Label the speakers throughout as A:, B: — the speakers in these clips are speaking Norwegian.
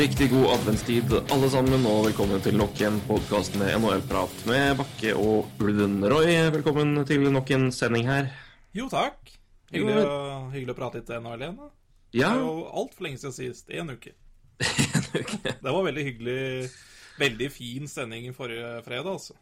A: Riktig god adventstid alle sammen, og velkommen til nok en podkast med NHL-prat med Bakke og Ulven. Roy, velkommen til nok en sending her.
B: Jo, takk. Hyggelig, å, hyggelig å prate litt NHL igjen. da. Det er jo altfor lenge siden sist. En uke. Det var veldig hyggelig. Veldig fin sending forrige fredag, altså.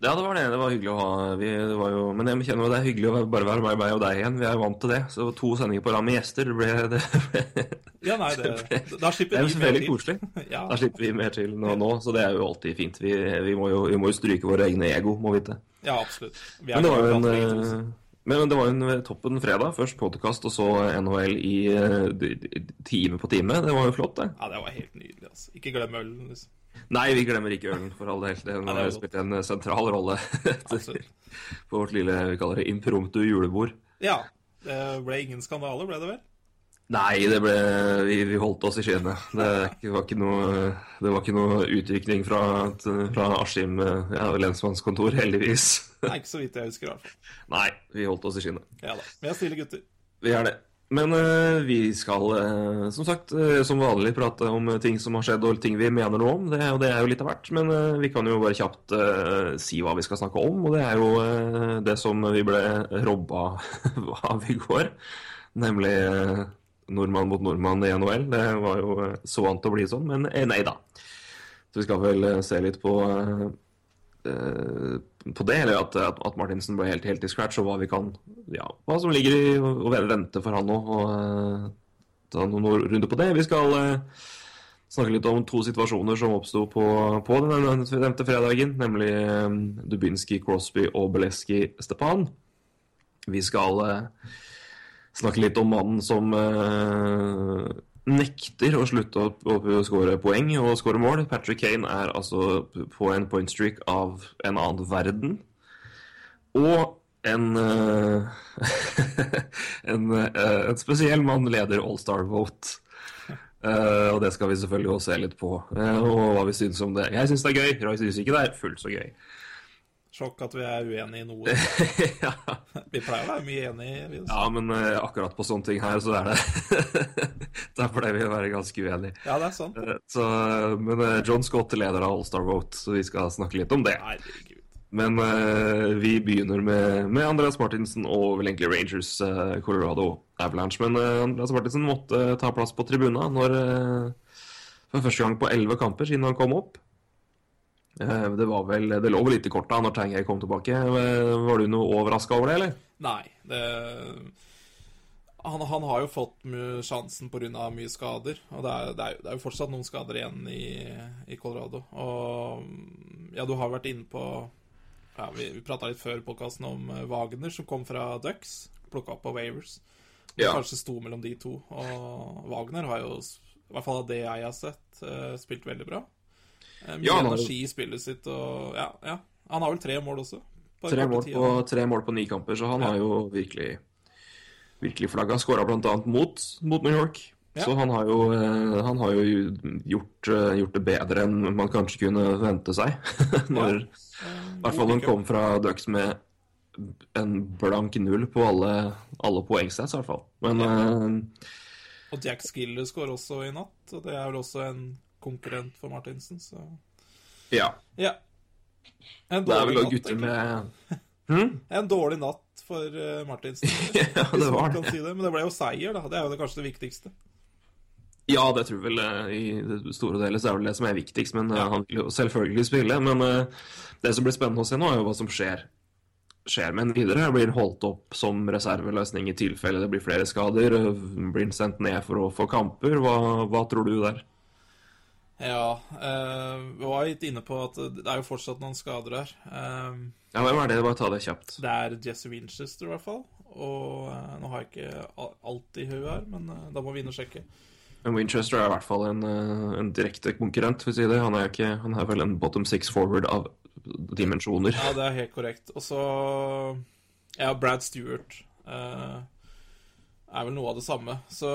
A: Ja, det var det. Det var hyggelig å ha vi, det var jo, Men jeg kjenner jo det er hyggelig å bare være meg, meg og deg igjen. Vi er jo vant til det. Så to sendinger på rad med gjester, det ble, det ble
B: Ja, nei, det, da
A: Det
B: slipper
A: er
B: vi mer til.
A: koselig.
B: Ja,
A: Da slipper vi mer til nå, nå, så det er jo alltid fint. Vi, vi, må, jo, vi må jo stryke våre egne ego, må vite.
B: ja, absolutt. Vi
A: Men det var jo en, eh, men det var jo en eh, toppen fredag. Først podkast, og så NHL i eh, time på time. Det var jo flott, det.
B: Ja, det var helt nydelig, altså. Ikke glem ølen, liksom.
A: Nei, vi glemmer ikke ølen, for all del. Den
B: det
A: har
B: godt.
A: spilt en eh, sentral rolle på vårt lille vi kaller det impromptu julebord.
B: Ja. Det ble ingen skandaler, ble det vel?
A: Nei, det ble, vi, vi holdt oss i skiene. Det, det var ikke noe, utvikling noe utrykning fra, fra Askim eh, ja, lensmannskontor, heldigvis.
B: Nei, ikke så vidt jeg husker, i.
A: Nei, vi holdt oss i skiene.
B: Ja da. Vi er stille gutter.
A: Vi er det. Men uh, vi skal uh, som sagt uh, som vanlig prate om ting som har skjedd og ting vi mener noe om. Det, og det er jo litt av hvert. Men vi kan jo bare kjapt si hva vi skal snakke om. Og det er jo det som vi ble robba av i går. Nemlig nordmann mot nordmann i NHL. Det var jo så vant til å bli sånn, men nei da. Så vi skal vel se litt på på det, eller at, at, Martinsen ble helt, helt i scratch, og hva vi kan Ja, hva som ligger i å vente for han nå. Og eh, ta noen runder på det. Vi skal eh, snakke litt om to situasjoner som oppsto på, på den nevnte fredagen, nemlig eh, Dubinski, Crosby og Beleski Stepan. Vi skal eh, snakke litt om mannen som eh, nekter å slutte å, å skåre poeng og skåre mål. Patrick Kane er altså på en point streak av en annen verden. Og en uh, en, uh, en spesiell mann leder All-Star Vote. Uh, og det skal vi selvfølgelig også se litt på, og hva vi syns om det. Jeg syns det er gøy. Roy syns ikke det er fullt så gøy.
B: Sjokk at vi er uenige i noe.
A: ja.
B: Vi pleier å være mye enige. Vi,
A: ja, men uh, akkurat på sånne ting her, så er det Der pleier vi å være ganske uenige.
B: ja, det er sant.
A: Uh, Så, men uh, John Scott er leder av All-Star Vote, så vi skal snakke litt om det.
B: Herregud.
A: Men vi begynner med, med Andreas Martinsen og vel egentlig Rangers Colorado Avalanche. Men Andreas Martinsen måtte ta plass på tribuna når, for første gang på elleve kamper siden han kom opp. Eh, det, var vel, det lå vel litt i korta når Tanguay kom tilbake. Eh, Var du noe overraska over det, eller?
B: Nei, det han, han har jo fått sjansen pga. mye skader. Og det er, det, er, det er jo fortsatt noen skader igjen i, i Colorado. Og ja, du har vært inne på ja, Vi, vi prata litt før podkasten om eh, Wagner, som kom fra Ducks. Plukka opp på Wavers. Det
A: Ja.
B: kanskje sto mellom de to. Og Wagner har jo, i hvert fall av det jeg har sett, spilt veldig bra. Eh, Mye
A: Ja,
B: energi i spillet sitt og ja, ja. Han har vel tre mål også.
A: Tre mål, på, tre mål på ni kamper, så han
B: Ja.
A: har jo virkelig virkelig flagga. Skåra bl.a. Mot, mot New York.
B: Ja.
A: Så han har jo, eh, han har jo gjort, eh, gjort det bedre enn man kanskje kunne vente seg. Når, I hvert fall han kom fra Ducks med en blank null på alle, alle poengstats, i hvert fall. Men eh,
B: Og Jack Skiller skårer også i natt, og det er vel også en konkurrent for Martinsen, så
A: ja.
B: Ja. En
A: Det er vel da gutter
B: med
A: med
B: En dårlig natt for eh, Martinsen.
A: Ja, det var det.
B: Si det. Men det ble jo seier, da. Det er jo det, kanskje det viktigste.
A: Ja, det tror jeg vel eh, i det store deler så er det vel det som er viktigst. Men eh,
B: Ja.
A: han vil jo selvfølgelig spille. Men det som blir spennende å se nå, er jo hva som skjer. Skjer med en videre. Blir han holdt opp som reserveløsning i tilfelle det blir flere skader? Blir han sendt ned for å få kamper? Hva, hva tror du der?
B: Ja, eh, vi var litt inne på at det er jo fortsatt noen skader her. Eh,
A: Ja, Hvem er det? Bare ta det kjapt.
B: det er Jesse Winchester, i hvert fall. Og eh, nå har jeg ikke alt i hodet her, men da må vi inn og sjekke.
A: Men Winchester er i hvert fall en, en direkte konkurrent, for å si det. Han er, ikke, han er vel en bottom six forward av dimensjoner.
B: Ja, det er helt korrekt. Og så Ja, Brad Stewart eh, er vel noe av det samme. Så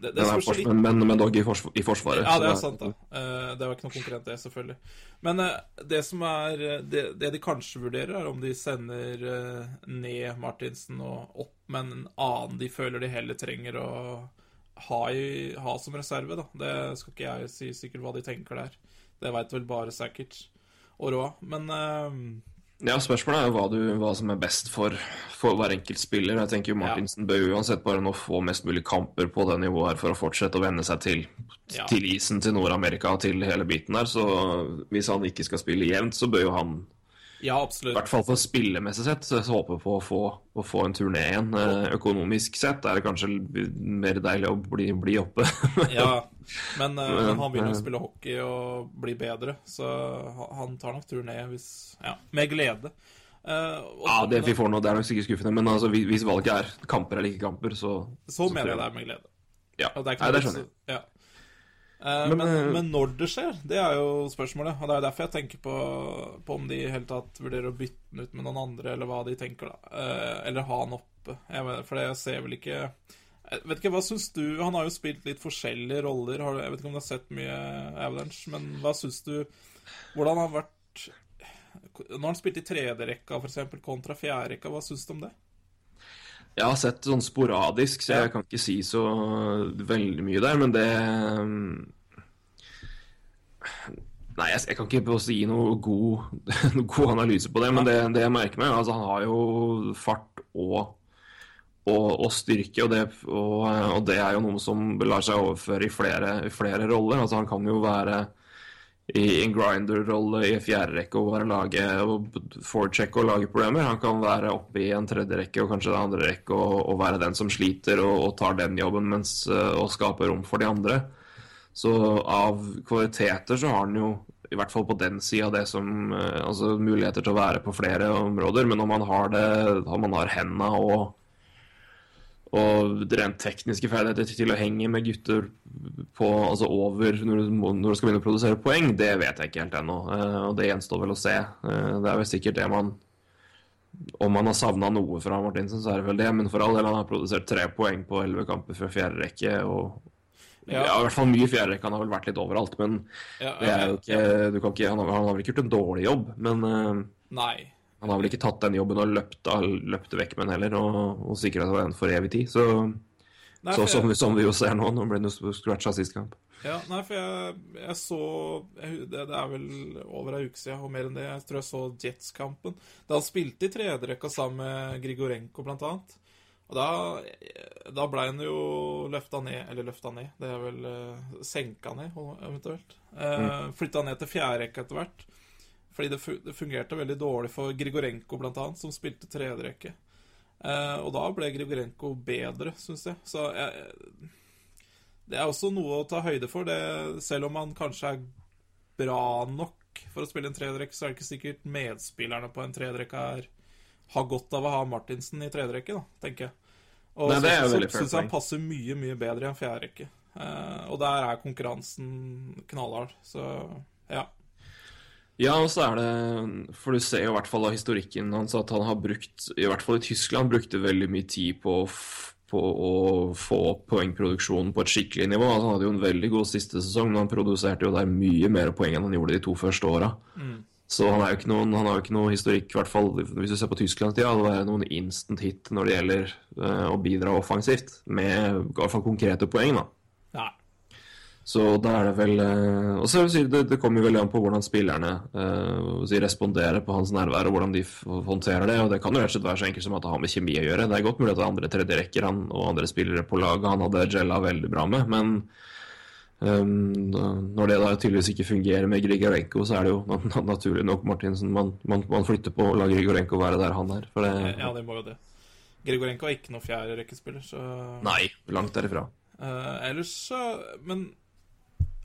B: det, det
A: er
B: litt
A: men, men dog i, forsvar, i Forsvaret.
B: Ja, det er sant, da. Eh, Det var ikke noe konkurrent, det, selvfølgelig. Men eh, det som er eh, det, det de kanskje vurderer, er om de sender ned Martinsen og opp med en annen de føler de heller trenger å ha, i, ha som reserve, da. Det skal ikke jeg si sikkert hva de tenker der. Det veit vel bare sikkert og Roa. Men
A: Ja, spørsmålet er jo hva, du, hva som er best for, for hver enkelt spiller. Jeg tenker jo Martinsen bør jo uansett bare nå få mest mulig kamper på det nivået her for å fortsette å venne seg til,
B: Ja.
A: til isen, til Nord-Amerika, til hele biten der. Så hvis han ikke skal spille jevnt, så bør jo han
B: ja, absolutt.
A: i hvert fall for spillemessig sett så jeg håper på å få, å få en turné igjen. Eh, Økonomisk sett er det kanskje mer deilig å bli, bli oppe.
B: Ja, men, eh, men han
A: begynner
B: å
A: eh,
B: spille hockey og bli bedre, så han tar nok turné hvis Ja, med glede. Uh,
A: ja, det vi får nå, det er nok sikkert skuffende, men altså, hvis valget er kamper eller ikke kamper, så
B: Så
A: så
B: mener jeg det er med glede.
A: Ja,
B: det er ikke
A: Nei, det skjønner jeg.
B: Ja. Eh,
A: Men,
B: men,
A: eh,
B: men når det skjer, det er jo spørsmålet. Og det er derfor jeg tenker på, på om de i hele tatt vurderer å bytte den ut med noen andre, eller hva de tenker, da. Eh, eller ha han oppe. For jeg ser vel ikke jeg vet ikke, Hva syns du Han har jo spilt litt forskjellige roller. Jeg vet ikke om du har sett mye Avalanche, men hva syns du Hvordan har han vært Når han spilte i tredjerekka, f.eks., kontra fjerderekka, hva syns du om det?
A: Jeg har sett sånn sporadisk, så jeg kan ikke si så veldig mye der, men det Nei, jeg, jeg kan ikke gi noe god, noe god analyse på det, men det, det jeg merker meg, altså han har jo fart og, og, og styrke, og det, og, og det er jo noe som lar seg overføre i flere, i flere roller. Altså Han kan jo være i en grinder-rolle i fjerde rekke og bare lage og og lage problemer. Han kan være oppe i en tredje rekke og kanskje en andre rekke og, og være den som sliter og, og tar den jobben mens, eh, og skaper rom for de andre. Så av kvaliteter så har han jo i hvert fall på den sida det som eh, Altså muligheter til å være på flere områder, men om han har det Om han har henda og og rent tekniske ferdigheter til å henge med gutter på, altså over når du, når du skal begynne å produsere poeng, det vet jeg ikke helt ennå. Eh, og det gjenstår vel å se. Eh, det er vel sikkert det man Om man har savna noe fra Martinsen, så er det vel det. Men for all del, han har produsert tre poeng på elleve kamper fra fjerde rekke. Og
B: Ja.
A: ja. i hvert fall mye fjerde rekke. Han har vel vært litt overalt. Men
B: Ja,
A: det jo ikke, du kan ikke han, har, han har vel ikke gjort en dårlig jobb. Men eh,
B: Nei.
A: Han har vel ikke tatt den jobben og løpt, løpt vekk med den heller, og, og sikra seg den for evig tid. Så,
B: Nei,
A: så som,
B: jeg-
A: vi- som vi jo ser nå, nå ble den jo scratcha sist kamp.
B: Ja, nei, for jeg, jeg så jeg, det, det er vel over ei uke siden, og mer enn det. Jeg tror jeg så Jets-kampen. Da han spilte i tredjerekka sammen med Grigorenko, blant annet. Og da, da ble han jo løfta ned Eller løfta ned, det er vel uh, senka ned, eventuelt. Uh, Flytta ned til fjerderekka etter hvert. Fordi det, fungerte veldig dårlig for Grigorenko, blant annet, som spilte tredjerekke. Uh, og da ble Grigorenko bedre, syns jeg. Så jeg, det er også noe å ta høyde for. Det, selv om han kanskje er bra nok for å spille en tredjerekke, så er det ikke sikkert medspillerne på en tredjerekke er, har godt av å ha Martinsen i tredjerekke, tenker jeg. Og
A: Nei, det er
B: så, syns jeg han passer mye, mye bedre i en fjerderekke. Uh, og der er konkurransen knallhard, så ja.
A: Ja, og så er det For du ser jo i hvert fall av historikken hans at han har brukt, i hvert fall i Tyskland, brukte veldig mye tid på på å få opp poengproduksjonen på et skikkelig nivå. Altså, han hadde jo en veldig god siste sesong, men han produserte jo der mye mer poeng enn han gjorde de to første åra. Så han, er jo ikke noen, han har jo ikke noe historikk, i hvert fall hvis du ser på Tysklandstida, av det være noen instant hit når det gjelder uh, å bidra offensivt, med i hvert fall konkrete poeng. da. Så da er det vel eh, Og så vil si, det, det kommer vel an på hvordan spillerne eh, responderer på hans nærvær, og hvordan de håndterer det. Og det kan jo rett og slett være så enkelt som at det har med kjemi å gjøre. Det er godt mulig at det er andre tredjerekker han og andre spillere på laget han hadde gella veldig bra med, men um, når det da tydeligvis ikke fungerer med Grigorenko, så er det jo naturlig nok Martinsen man, man, man flytter på og lar Grigorenko være der han er. Det
B: Ja, det må jo det. Grigorenko er ikke noen fjerderekkespiller, så
A: Nei, langt derifra.
B: Uh, ellers så Men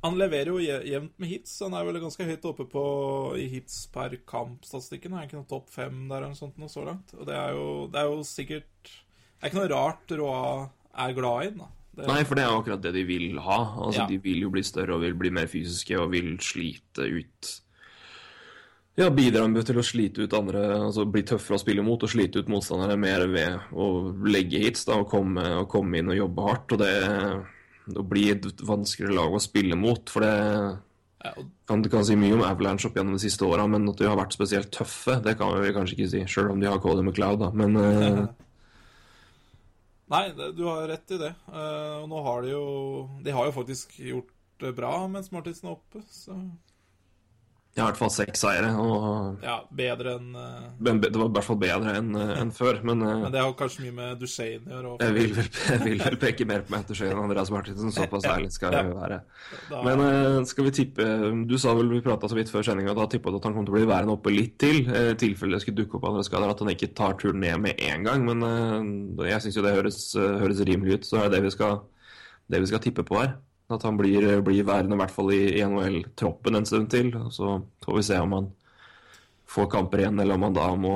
B: han leverer jo jevnt med hits. Han er vel ganske høyt oppe på i hits per kamp-statistikken. Er ikke noe topp fem der eller noe sånt noe så langt. Og det er jo, det er jo sikkert Det er ikke noe rart Roa er glad i den, da. Det,
A: Nei, for det er jo akkurat det de vil ha. Altså,
B: Ja.
A: De vil jo bli større og vil bli mer fysiske og vil slite ut Ja, bidra med til å slite ut andre Altså bli tøffere å spille mot og slite ut motstandere mer ved å legge hits da, og komme, og komme inn og jobbe hardt. Og det, det blir et vanskeligere lag å spille mot, for det kan, Du kan si mye om Avalanche opp gjennom de siste åra, men at de har vært spesielt tøffe, det kan vi kanskje ikke si, sjøl om de har Cody McLeod, da. Men uh...
B: Nei, du har rett i det. Eh, og nå har de jo De har jo faktisk gjort bra mens Martinsen er oppe, så
A: i hvert fall seks seire. og
B: ja, bedre enn eh,
A: Det var i hvert fall bedre enn en før, men, eh,
B: Men det har kanskje mye med Duchene å gjøre.
A: jeg, vil vel, jeg vil vel peke mer på Mattershane enn Andreas Martinsen. Såpass ærlig skal jeg være. Men eh, skal vi tippe Du sa vel vi prata så vidt før sendinga, da tippa du at han kom til å bli værende oppe litt til. eh, I tilfelle det skulle dukke opp andre skader, at han ikke tar turen ned med en gang. Men eh, jeg syns jo det høres, eh, høres rimelig ut, så er det det vi skal, det vi skal tippe på her. At han blir, blir værende i hvert fall i, NHL-troppen en stund til. Så får vi se om han får kamper igjen, eller om han da må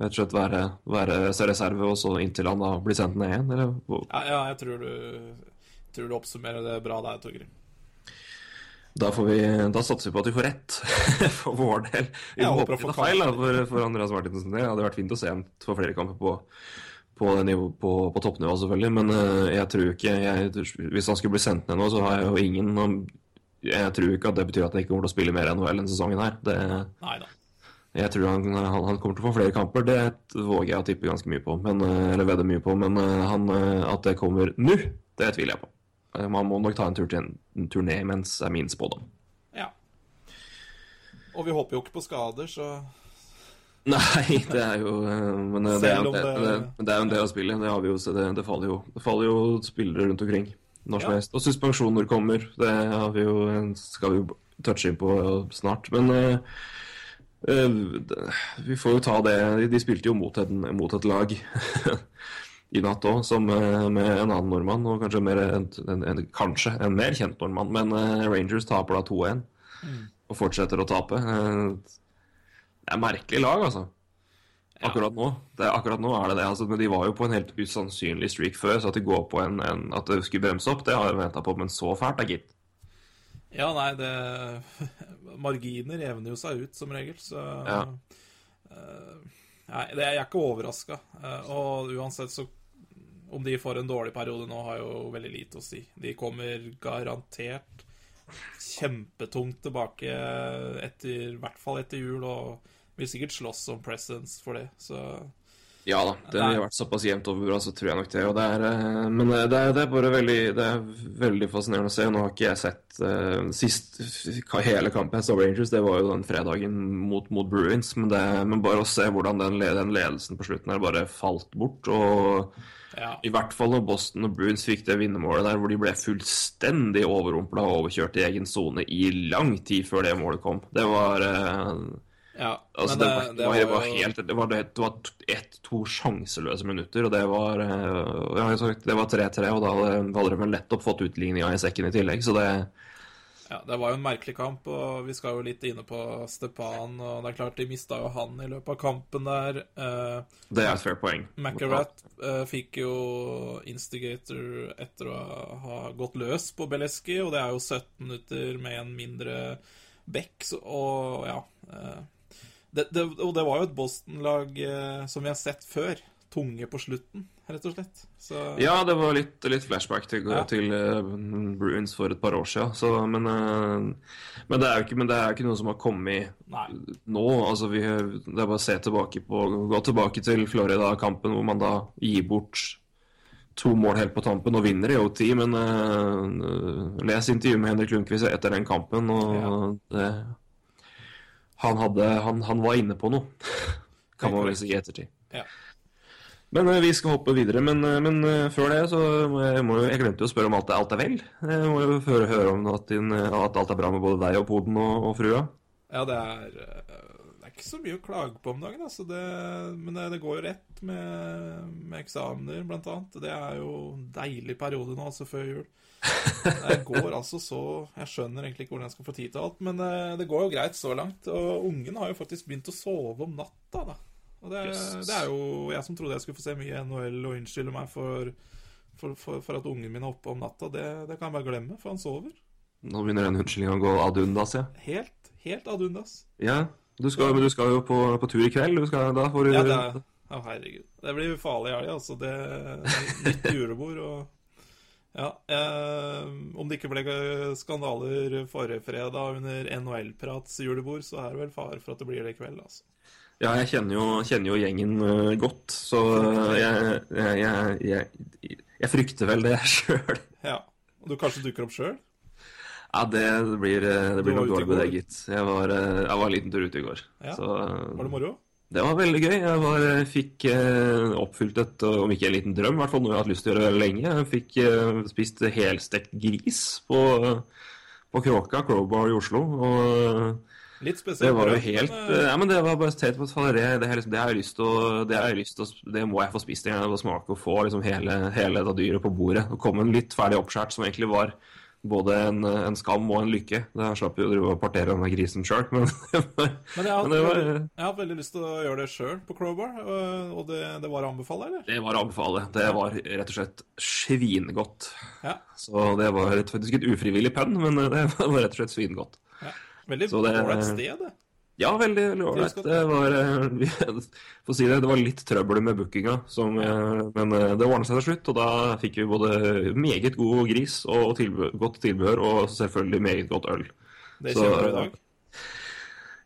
A: rett og slett være, være reserve, og så inntil han da blir sendt ned igjen. Eller
B: Ja, ja, jeg tror du, tror du oppsummerer det bra der, Torgrim.
A: Da, får vi, da satser vi på at vi får rett, for vår del. Vi
B: Jeg
A: håper det er feil da, for, for Andreas Martinsen. Det hadde vært fint å se ham få flere kamper på, på, nivå, på, på toppnivå, selvfølgelig. Men eh, jeg tror ikke jeg, Hvis han skulle bli sendt ned nå, så har jeg jo ingen Jeg tror ikke at det betyr at han ikke kommer til å spille mer NHL denne sesongen her. Det,
B: Nei
A: jeg tror han, han, han kommer til å få flere kamper. Det våger jeg å tippe ganske mye på. Men, eh, eller vedde mye på. Men eh, han, at det kommer nå, det tviler jeg på. Man må nok ta en tur til en, en turné mens er min spådom.
B: Ja. Og vi håper jo ikke på skader, så
A: Nei, det er jo eh, Men eh, det er, det,
B: det-
A: er jo en del av spillet. Det, har vi jo, det, det, faller jo, det faller jo spillere rundt omkring når som
B: Ja.
A: helst. Og suspensjoner kommer. Det har vi jo, skal vi jo touche inn på snart. Men uh, uh, vi får jo ta det De spilte jo mot, en, mot et lag i natt òg, med en annen nordmann, og kanskje, mer, en, en, en, kanskje en mer kjent nordmann. Men uh, Rangers taper da 2-1 og fortsetter å tape. Eh, det er merkelig lag, altså. Akkurat nå. Det, akkurat nå er det det. Altså, men de var jo på en helt usannsynlig streak før, så at de går på en, en At det skulle bremse opp, det har jeg venta på, men så fælt da, gitt.
B: Ja, nei, det Marginer evner jo seg ut, som regel, så
A: Ja.
B: uh, Nei, det, jeg er ikke overraska. og uansett så Om de får en dårlig periode nå, har jo veldig lite å si. De kommer garantert kjempetungt tilbake etter, i hvert fall etter jul, og vil sikkert slåss om presence for det, så
A: Ja da, det har vært såpass jevnt over så tror jeg nok det. Og det er, eh, men eh, det er, det er bare veldig, det er veldig fascinerende å se. Nå har ikke jeg sett uh, sist hele kampen jeg så Rangers, det var jo den fredagen mot, mot Bruins. Men, det, men bare å se hvordan den, den ledelsen på slutten her bare falt bort. og
B: ja.
A: I hvert fall når Boston og Bruins fikk det vinnermålet der, hvor de ble fullstendig overrumpla og overkjørt i egen sone i lang tid før det målet kom. Det var eh,
B: ja.
A: Altså,
B: Men
A: det,
B: det,
A: var,
B: det
A: var, det var
B: jo-
A: helt Det var, ett-to sjanseløse minutter, og det var eh, ja, jeg sagt, Det var 3-3, og da hadde hadde de opp fått utligninga i sekken i tillegg, så det
B: Ja, det var jo en merkelig kamp, og vi skal jo litt inne på Stepan, og det er klart de mista jo han i løpet av kampen der. Eh,
A: Det er et fair poeng.
B: McArat eh, fikk jo instigator etter å ha gått løs på Beleski, og det er jo 17 minutter med en mindre back, og ja eh, det, det, Og det var jo et Boston-lag eh, som vi har sett før. Tunge på slutten, rett og slett. Så
A: Ja, det var litt, litt flashback til,
B: Ja.
A: til eh, Bruins for et par år siden. Så, men, eh, men, det er jo ikke, men det jo ikke noe som har kommet
B: Nei.
A: nå. Altså, vi, det er bare å se tilbake på Gå tilbake til Florida-kampen, hvor man da gir bort to mål helt på tampen og vinner i OT. Men uh, les intervjuet med Henrik Lundqvist etter den kampen, og det, han, hadde, han, han var inne på noe, kan man vel si i ettertid.
B: Ja.
A: Men eh, vi skal hoppe videre. Men, eh, men eh, før det så må jeg, må jo, jeg glemte jo å spørre om alt er, alt er vel. Jeg må jo høre, høre om at, din, at alt er bra med både deg og poden og, og frua.
B: Ja, det er, det er ikke så mye å klage på om dagen, altså. Det, men det, det går jo rett med, med eksamener, blant annet. Det er jo en deilig periode nå, altså, før jul. Det går altså så Jeg skjønner egentlig ikke hvordan jeg skal få tid til alt, men det går jo greit så langt. Og ungen har jo faktisk begynt å sove om natta, da. Og det, det er jo jeg som trodde jeg skulle få se mye NHL, og unnskylde meg for for, for, for at ungen min er oppe om natta, det, det kan jeg bare glemme, for han sover.
A: Nå begynner den unnskyldninga å gå ad undas, ja.
B: Helt, helt ad undas.
A: ja. Du skal, men du skal jo på, på tur i kveld. Du skal, da får du
B: Ja, det er, å, herregud. Det blir farlig i helga, altså. Det er Nytt julebord og Ja. Eh, om det ikke ble skandaler forrige fredag under NHL-prats julebord, så er det vel fare for at det blir det i kveld, altså.
A: Ja, jeg kjenner jo, kjenner jo gjengen uh, godt, så øh, jeg, jeg, jeg, jeg, frykter vel det sjøl.
B: Ja. Og du kanskje dukker opp sjøl?
A: Ja, det blir, øh, det blir nok dårlig med det, gitt. Jeg var, jeg var en liten tur ute i går.
B: Ja.
A: Så
B: Var det moro?
A: det var veldig gøy. Jeg var, fikk uh, oppfylt et, om ikke en liten drøm, i hvert fall noe jeg har hatt lyst til å gjøre veldig lenge. Jeg fikk uh, spist helstekt gris på, på Kråka, Crowbar i Oslo. og...
B: Litt spesielt.
A: Det var jo
B: men,
A: helt
B: eh,
A: Ja, men det var bare helt på det, det, liksom, det har jeg lyst til Det jeg å Det må jeg få spist en gang. Og smake og få liksom hele, hele det dyret på bordet. Og komme en litt ferdig oppskåret, som egentlig var både en, en skam og en lykke. Da slapp jo å partere denne grisen sjøl, men,
B: Men jeg har,
A: men det var
B: jeg har veldig lyst til å gjøre det sjøl på Crowbar, og, og det, det var å anbefale, eller?
A: Det var å anbefale. Det var rett og slett svingodt.
B: Ja.
A: Så det var et, faktisk et ufrivillig pønn, men det var rett og slett svingodt.
B: Veldig ålreit sted, det.
A: Ja, veldig veldig ålreit. Det var eh, For å si det, det var litt trøbbel med bookinga, som, eh, men eh, det ordna seg til slutt. Og da fikk vi både meget god gris og tilbehør, godt tilbehør, og selvfølgelig meget godt øl.
B: Det kjenner du i dag.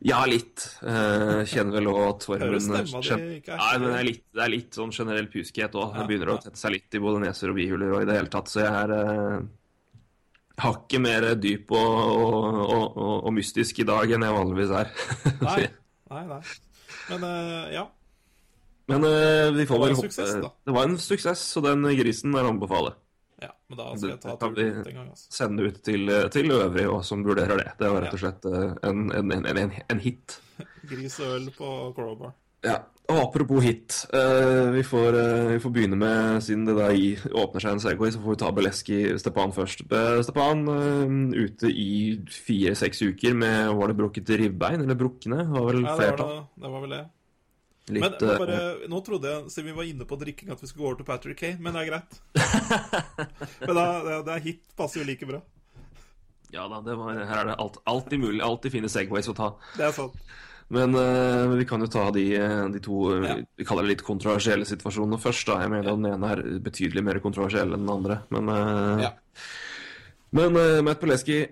A: Ja, litt. Kjenner vel òg at formen Nei, men det er litt, det er litt sånn generell puskhet òg. Det begynner å tette seg litt i både neser og bihuler og i det hele tatt. Så jeg er hakket mer dyp og, og, og, og, mystisk i dag enn jeg vanligvis er.
B: Nei, nei, nei. Men uh, ja.
A: Men uh, vi får vel håpe
B: suksess, da.
A: Det var en suksess, så den grisen er å anbefale.
B: ja. Men da skal jeg ta turen ut en gang, altså.
A: Sende ut til, til øvrige også, som vurderer det. Det var rett og slett eh, en, en, en, en, en hit.
B: Gris og øl på Crowbar.
A: Ja, og Apropos hit. Uh, vi, får, uh, vi får begynne med, siden det da åpner seg en Segway, så får vi ta Beleski Stepan først. Be- Stepan eh, ute i fire-seks uker med Var det brukket ribbein, eller brukkene? Var vel
B: Ja, det var, det, det var vel det.
A: Litt,
B: Men bare, nå trodde jeg, siden vi var inne på drikking, at vi skulle gå over til Patrick Kane, men det er greit. men da, det, det er hit passer jo like bra.
A: Ja da, det var, her er det alt, alltid mulig. Alltid fine Segways å ta.
B: Det er sant.
A: Men uh, vi kan jo ta de, eh, de to eh,
B: Ja.
A: vi kaller det litt kontroversielle situasjonene først. da. Jeg mener at den ene er betydelig mer kontroversiell enn den andre. Men, uh,
B: Ja.
A: men uh, Matt Poleski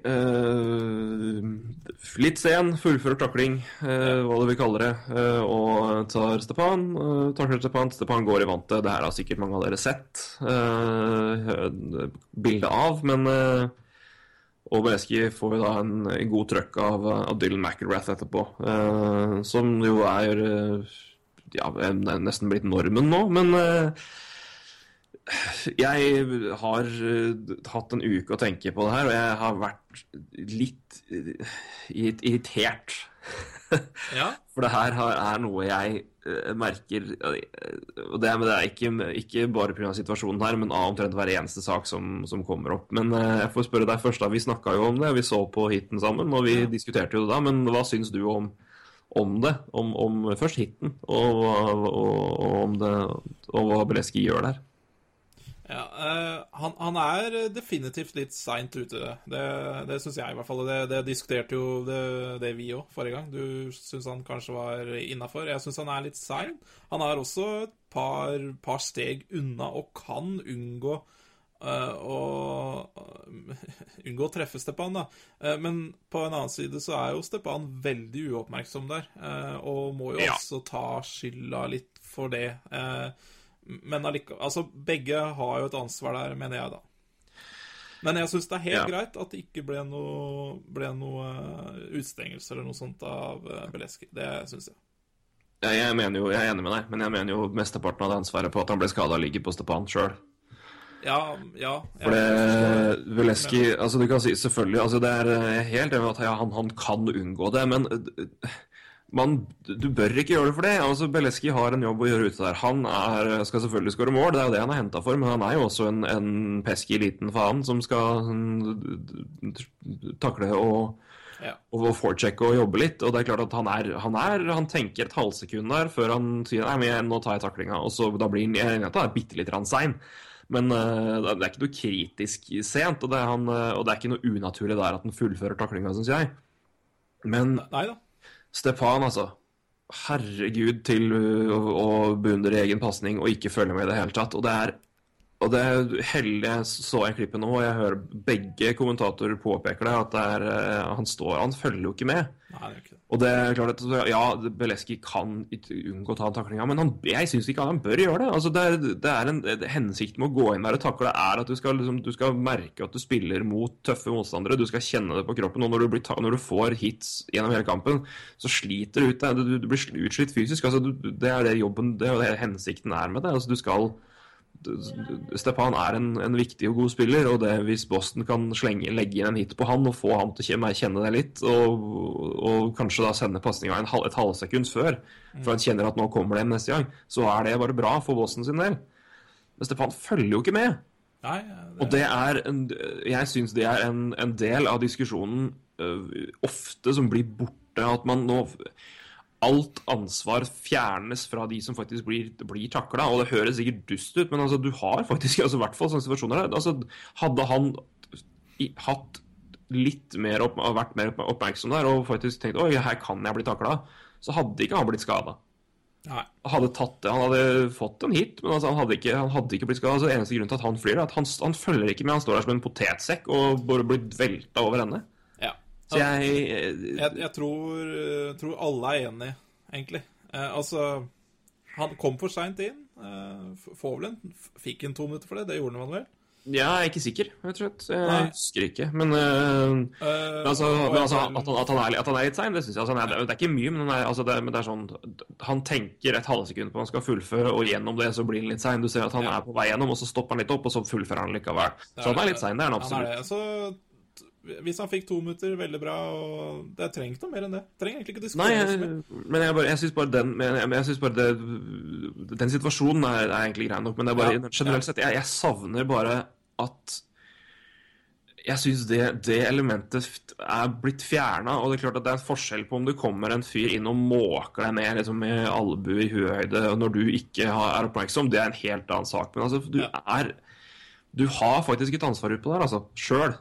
A: Litt sen, fullfører takling, hva du vil kalle det, og tar Stepan. Takler Stepan. Stepan går i vantet. Det her har sikkert mange av dere sett uh, bilde av, men eh, og Beleski får jo da en, god trøkk av, av Dylan McIlrath etterpå. eh, som jo er eh, ja, nesten blitt normen nå, men eh, jeg har eh, hatt en uke å tenke på det her, og jeg har vært litt eh, irritert.
B: Ja.
A: For det her er noe jeg eh, merker eh, Og det, men det er ikke, ikke bare pga. situasjonen her, men av omtrent hver eneste sak som, som kommer opp. Men eh, jeg får spørre deg først, da. Vi snakka jo om det, vi så på hiten sammen, og vi diskuterte jo det da. Men hva syns du om, om det? Om, om først hiten, og, og, og om det Og hva Beleski gjør der?
B: Ja, uh, han, han er definitivt litt seint ute. Det, det syns jeg i hvert fall. Det, det diskuterte jo det, det vi òg forrige gang. Du syns han kanskje var innafor. Jeg syns han er litt sein. Han er også et par, par steg unna og kan unngå uh, å unngå å treffe Stepan, da. Uh, men på en annen side så er jo Stepan veldig uoppmerksom der, eh, og må jo
A: Ja.
B: også ta skylda litt for det. Eh, men allikevel Altså, begge har jo et ansvar der, mener jeg, da. Men jeg syns det er helt
A: Ja.
B: greit at det ikke ble noe, ble noe eh, utstengelse eller noe sånt av eh, Beleski. Det syns jeg.
A: Jeg, jeg, mener jo, jeg er enig med deg, men jeg mener jo mesteparten av det ansvaret på at han ble skada, ligger på Stepan sjøl.
B: Ja, ja.
A: For det Veleski altså Du kan si selvfølgelig altså det er er helt enig at ja, han, han kan unngå det, men eh, man, du bør ikke gjøre det for det. altså Beleski har en jobb å gjøre ute der. Han er, skal selvfølgelig skåre mål, det er jo det han er henta for, men han er jo også en, en pesky liten faen som skal mm, takle og
B: Ja.
A: og og jobbe litt. Og det er klart at han er, han er Han tenker et halvsekund der før han sier nei, men nå tar jeg taklinga. Og så da blir han jeg enig at han er bitte litt sein. Men uh, det er ikke noe kritisk sent, og det, er han, eh, og det er ikke noe unaturlig der at han fullfører taklinga, syns jeg. Men
B: Nei da.
A: Stepan, altså. Herregud til å, å beundre egen pasning og ikke følge med i det hele tatt. Og det er og det heldig jeg så jeg klippet nå, og jeg hører begge kommentatorer påpeker det, at det er, eh, han står Han følger jo ikke med.
B: Nei, det er ikke det.
A: Og det er klart at Ja, Beleski kan unngå å ta taklinga, men han, jeg syns ikke han bør gjøre det. Altså, det, er, det er en det, Hensikten med å gå inn der og takle er at du skal, liksom, du skal merke at du spiller mot tøffe motstandere. Du skal kjenne det på kroppen. Og når du, ta, når du får hits gjennom hele kampen, så sliter du ut deg. Du, du blir utslitt fysisk. Altså, det er det jobben Det er det hensikten er med det. Altså, du skal Stepan er en, en, viktig og god spiller, og det, hvis Boston kan slenge, legge inn en hit på han og få han til å kjenne det litt, og, og kanskje da sende pasninga et halvsekund før, for han kjenner at nå kommer det neste gang, så er det bare bra for Boston sin del. Men Stepan følger jo ikke med.
B: Nei, det...
A: Og det er en, Jeg syns det er en, en, del av diskusjonen uh, ofte som blir borte. At man nå alt ansvar fjernes fra de som faktisk blir, blir takla. Og det høres sikkert dust ut, men altså, du har faktisk altså, hvert fall sånne situasjoner. Altså, hadde han i, hatt litt mer opp, vært mer oppmerksom der og faktisk tenkt oi, her kan jeg bli takla, så hadde ikke han blitt skada. Hadde tatt det, Han hadde fått en hit, men altså, han, hadde ikke, han, hadde ikke, blitt skada. Altså, eneste grunn til at han flyr, er at han, han, følger ikke med. Han står der som en potetsekk og bare blir velta over ende. Så jeg
B: Jeg, jeg tror, tror, alle er enige, egentlig. Eh, altså Han kom for seint inn. Eh, får vel en Fikk en to minutter for det. Det gjorde han vel?
A: Ja, jeg er ikke sikker, rett og slett. Jeg husker ikke. Men, uh, uh, altså, men altså, at, han, at, han er, at, han er, litt sein, det syns jeg. Altså, det, er, det, er, ikke mye, men, er, altså, det, men det, er sånn Han tenker et halvsekund på han skal fullføre, og gjennom det så blir han litt sein. Du ser at han ja. er på vei gjennom, og så stopper han litt opp, og så fullfører han likevel. Så han er litt sein, det er han absolutt.
B: Han er det. Så hvis han fikk to minutter, veldig bra. og Det trenger ikke noe mer enn det. Trenger egentlig ikke
A: diskutere Nei, jeg, men jeg, bare, jeg syns bare den jeg, jeg synes bare det, Den situasjonen er, er, egentlig grei nok, men det er bare ja, generelt sett jeg, jeg, savner bare at Jeg syns det, det, elementet er blitt fjerna, og det er klart at det er en forskjell på om det kommer en fyr inn og måker deg ned liksom, med albue i huehøyde når du ikke er oppmerksom, det er en helt annen sak. Men altså, du ja. er Du har faktisk et ansvar utpå der, altså. Sjøl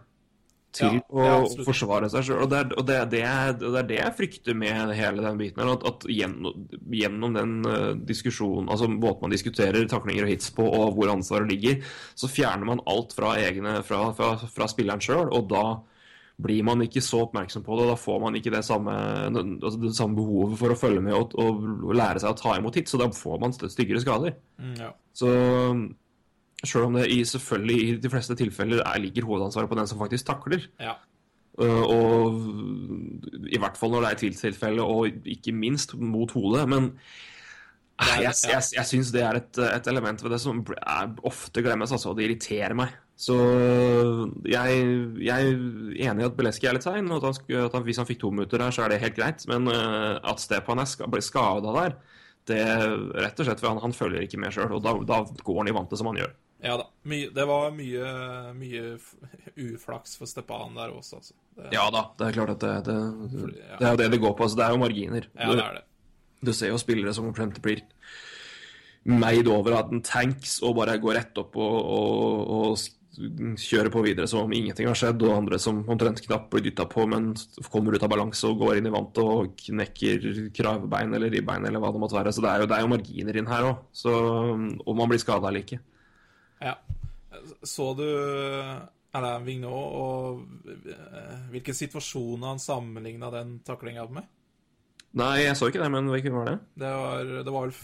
A: til ja, å forsvare seg sjøl. Og, det er, og det, det, er, det, er, det jeg frykter med hele den biten. At, at gjennom, gjennom, den uh, diskusjonen, altså måten man diskuterer taklinger og hits på, og hvor ansvaret ligger, så fjerner man alt fra, egne, fra, fra, fra spilleren sjøl. Og da blir man ikke så oppmerksom på det, og da får man ikke det samme, altså det samme behovet for å følge med og, og, lære seg å ta imot hits, så da får man styggere skader.
B: Mm, ja.
A: Så Sjøl om det i, selvfølgelig i de fleste tilfeller er, ligger hovedansvaret på den som faktisk takler.
B: Ja.
A: Uh, og i hvert fall når det er tvilstilfelle, og ikke minst mot hodet. Men er, jeg, jeg, jeg, syns det er et, et, element ved det som er, ofte glemmes, altså, det irriterer meg. Så jeg, jeg er enig i at Beleski er litt sein, og at, han, at han, hvis han fikk to minutter der, så er det helt greit. Men uh, at Stepan ble skada der, det rett og slett for han, han følger ikke med sjøl, og da, da, går han i vante som han gjør.
B: Ja da. My, det var mye, mye uflaks for Stepan der også, altså.
A: Det, ja da, det er klart at det, det, Fordi, ja. det er jo det det går på. Altså, det er jo marginer.
B: Ja, det er det.
A: Du, du ser jo spillere som omtrent blir meid over av en tanks og bare går rett opp og, og, og kjører på videre som om ingenting har skjedd, og andre som omtrent knapt blir dytta på, men kommer ut av balanse og går inn i vantet og knekker kravebein eller ribbein eller hva det måtte være. Så det er jo, det er jo marginer inn her òg. Og man blir skada eller ikke.
B: Ja. Så du Alain Vignot og hvilken situasjon han sammenligna den taklinga med?
A: Nei, jeg så ikke det, men hvilken var det?
B: Det var, det var vel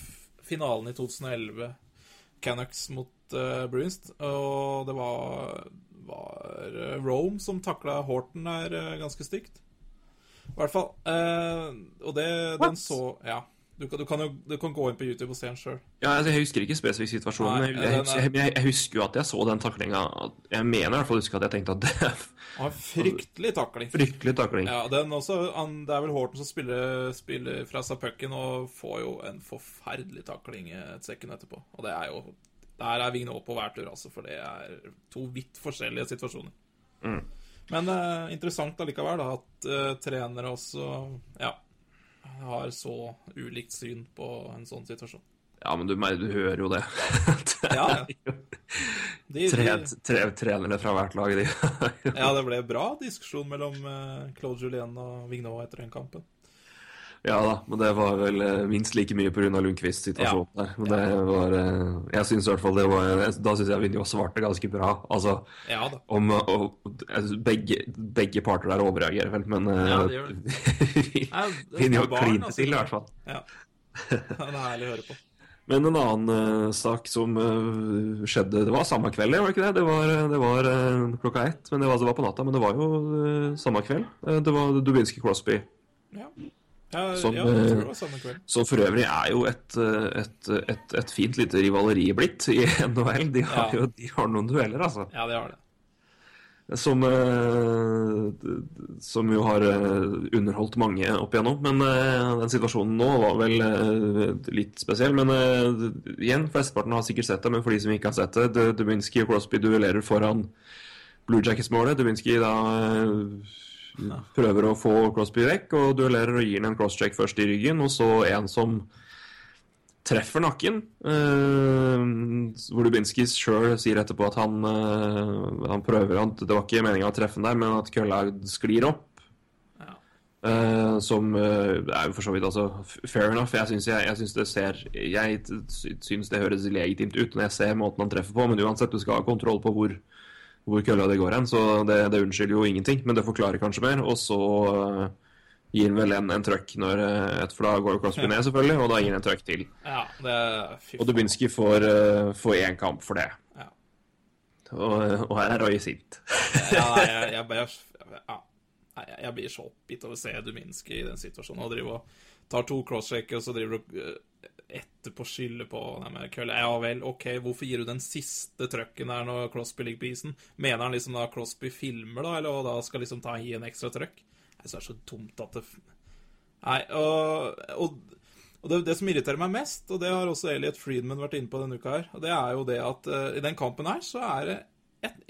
B: finalen i 2011. Canucks mot uh, Bruins. Og det var, var eh, Rome som takla Horton der uh, ganske stygt. I hvert fall. Uh, og det, den så Ja. Du kan, du, kan jo, du kan, gå inn på YouTube og se den sjøl.
A: Ja, altså, jeg husker ikke spesifikk situasjonen. men jeg, jeg, jeg, jeg, husker jo at jeg så den taklinga. Jeg mener i hvert fall husker at jeg tenkte at det
B: var Fryktelig takling.
A: Fryktelig takling.
B: Ja, den også, han, Det er vel Horten som spiller, spiller fra seg pucken og får jo en forferdelig takling et sekund etterpå. Og det er jo Der er Vignot på hver tur, altså, for det er to vidt forskjellige situasjoner.
A: Mm.
B: Men eh, interessant allikevel, da, at eh, trenere også Ja har så ulikt syn på en sånn situasjon.
A: Ja, men du, du hører jo det.
B: det ja, ja. De,
A: Tre, tre trenere fra hvert lag, de.
B: ja, det ble bra diskusjon mellom uh, Claude Julien og Vignot etter den kampen.
A: Ja da, men det var vel eh, minst like mye pga. Lundqvists situasjon der. Men det var eh, Jeg syns i hvert fall det var Da syns jeg Vinjo svarte ganske bra. Altså
B: Ja da.
A: om og, altså, begge, begge parter der overreagerer vel, men eh,
B: Ja, det gjør det
A: Vinjo klinte
B: altså.
A: til, i hvert fall.
B: Ja. Det er herlig å høre på.
A: Men en annen uh, sak som uh, skjedde Det var samme kveld, var det ikke det? Det var, det var uh, klokka ett, men det var, det var på natta. Men det var jo eh, samme kveld. Eh, det var Dubinski Crosby.
B: Ja, ja,
A: Som,
B: ja
A: eh,
B: det var samme kveld.
A: Som for øvrig er jo et, eh, et, et, et fint lite rivaleri blitt i NHL. De har
B: Ja.
A: jo de har noen dueller, altså.
B: Ja, de har det.
A: Som, eh, som jo har underholdt mange opp igjennom. Men den situasjonen nå var vel litt spesiell. Men igjen, flesteparten har sikkert sett det, men for de som ikke har sett det Dubinski og Crosby duellerer foran Blue Jackets-målet. Dubinski da prøver å få Crosby vekk, og duellerer og gir han en crosscheck først i ryggen, og så en som treffer nakken. Eh, hvor Dubinski sjøl sier etterpå at han, uh, han prøver at Det var ikke meninga å treffe den der, men at kølla sklir opp.
B: Ja.
A: Eh, som uh, er jo for så vidt altså fair enough. Jeg syns, jeg, jeg syns det ser Jeg syns det høres legitimt ut når jeg ser måten han treffer på, men uansett, du skal ha kontroll på hvor, hvor kølla det går hen, så det, det unnskylder jo ingenting. Men det forklarer kanskje mer. Og så uh, gir han vel en, en trøkk når eh, et For da går jo Crosby ned, selvfølgelig, og da gir han en trøkk til.
B: Ja, det
A: Og Dubinski får, uh, får én kamp for det.
B: Ja.
A: Og, og her er Roy sint.
B: Ja, jeg, jeg, bare- ja. Nei, jeg- jeg blir så oppgitt over å se Duminski i den situasjonen. Og driver og tar to crosschecker, og så driver du etterpå skylde på kølle. Ja vel, OK, hvorfor gir du den siste trøkken der når Crosby ligger på isen? Mener han liksom da Crosby filmer, da, eller og da skal liksom ta i en ekstra trøkk? Jeg syns det er så dumt at det Nei, og, og, og det, det som irriterer meg mest, og det har også Elliot Friedman vært inne på denne uka her, og det er jo det at uh, i den kampen her så er det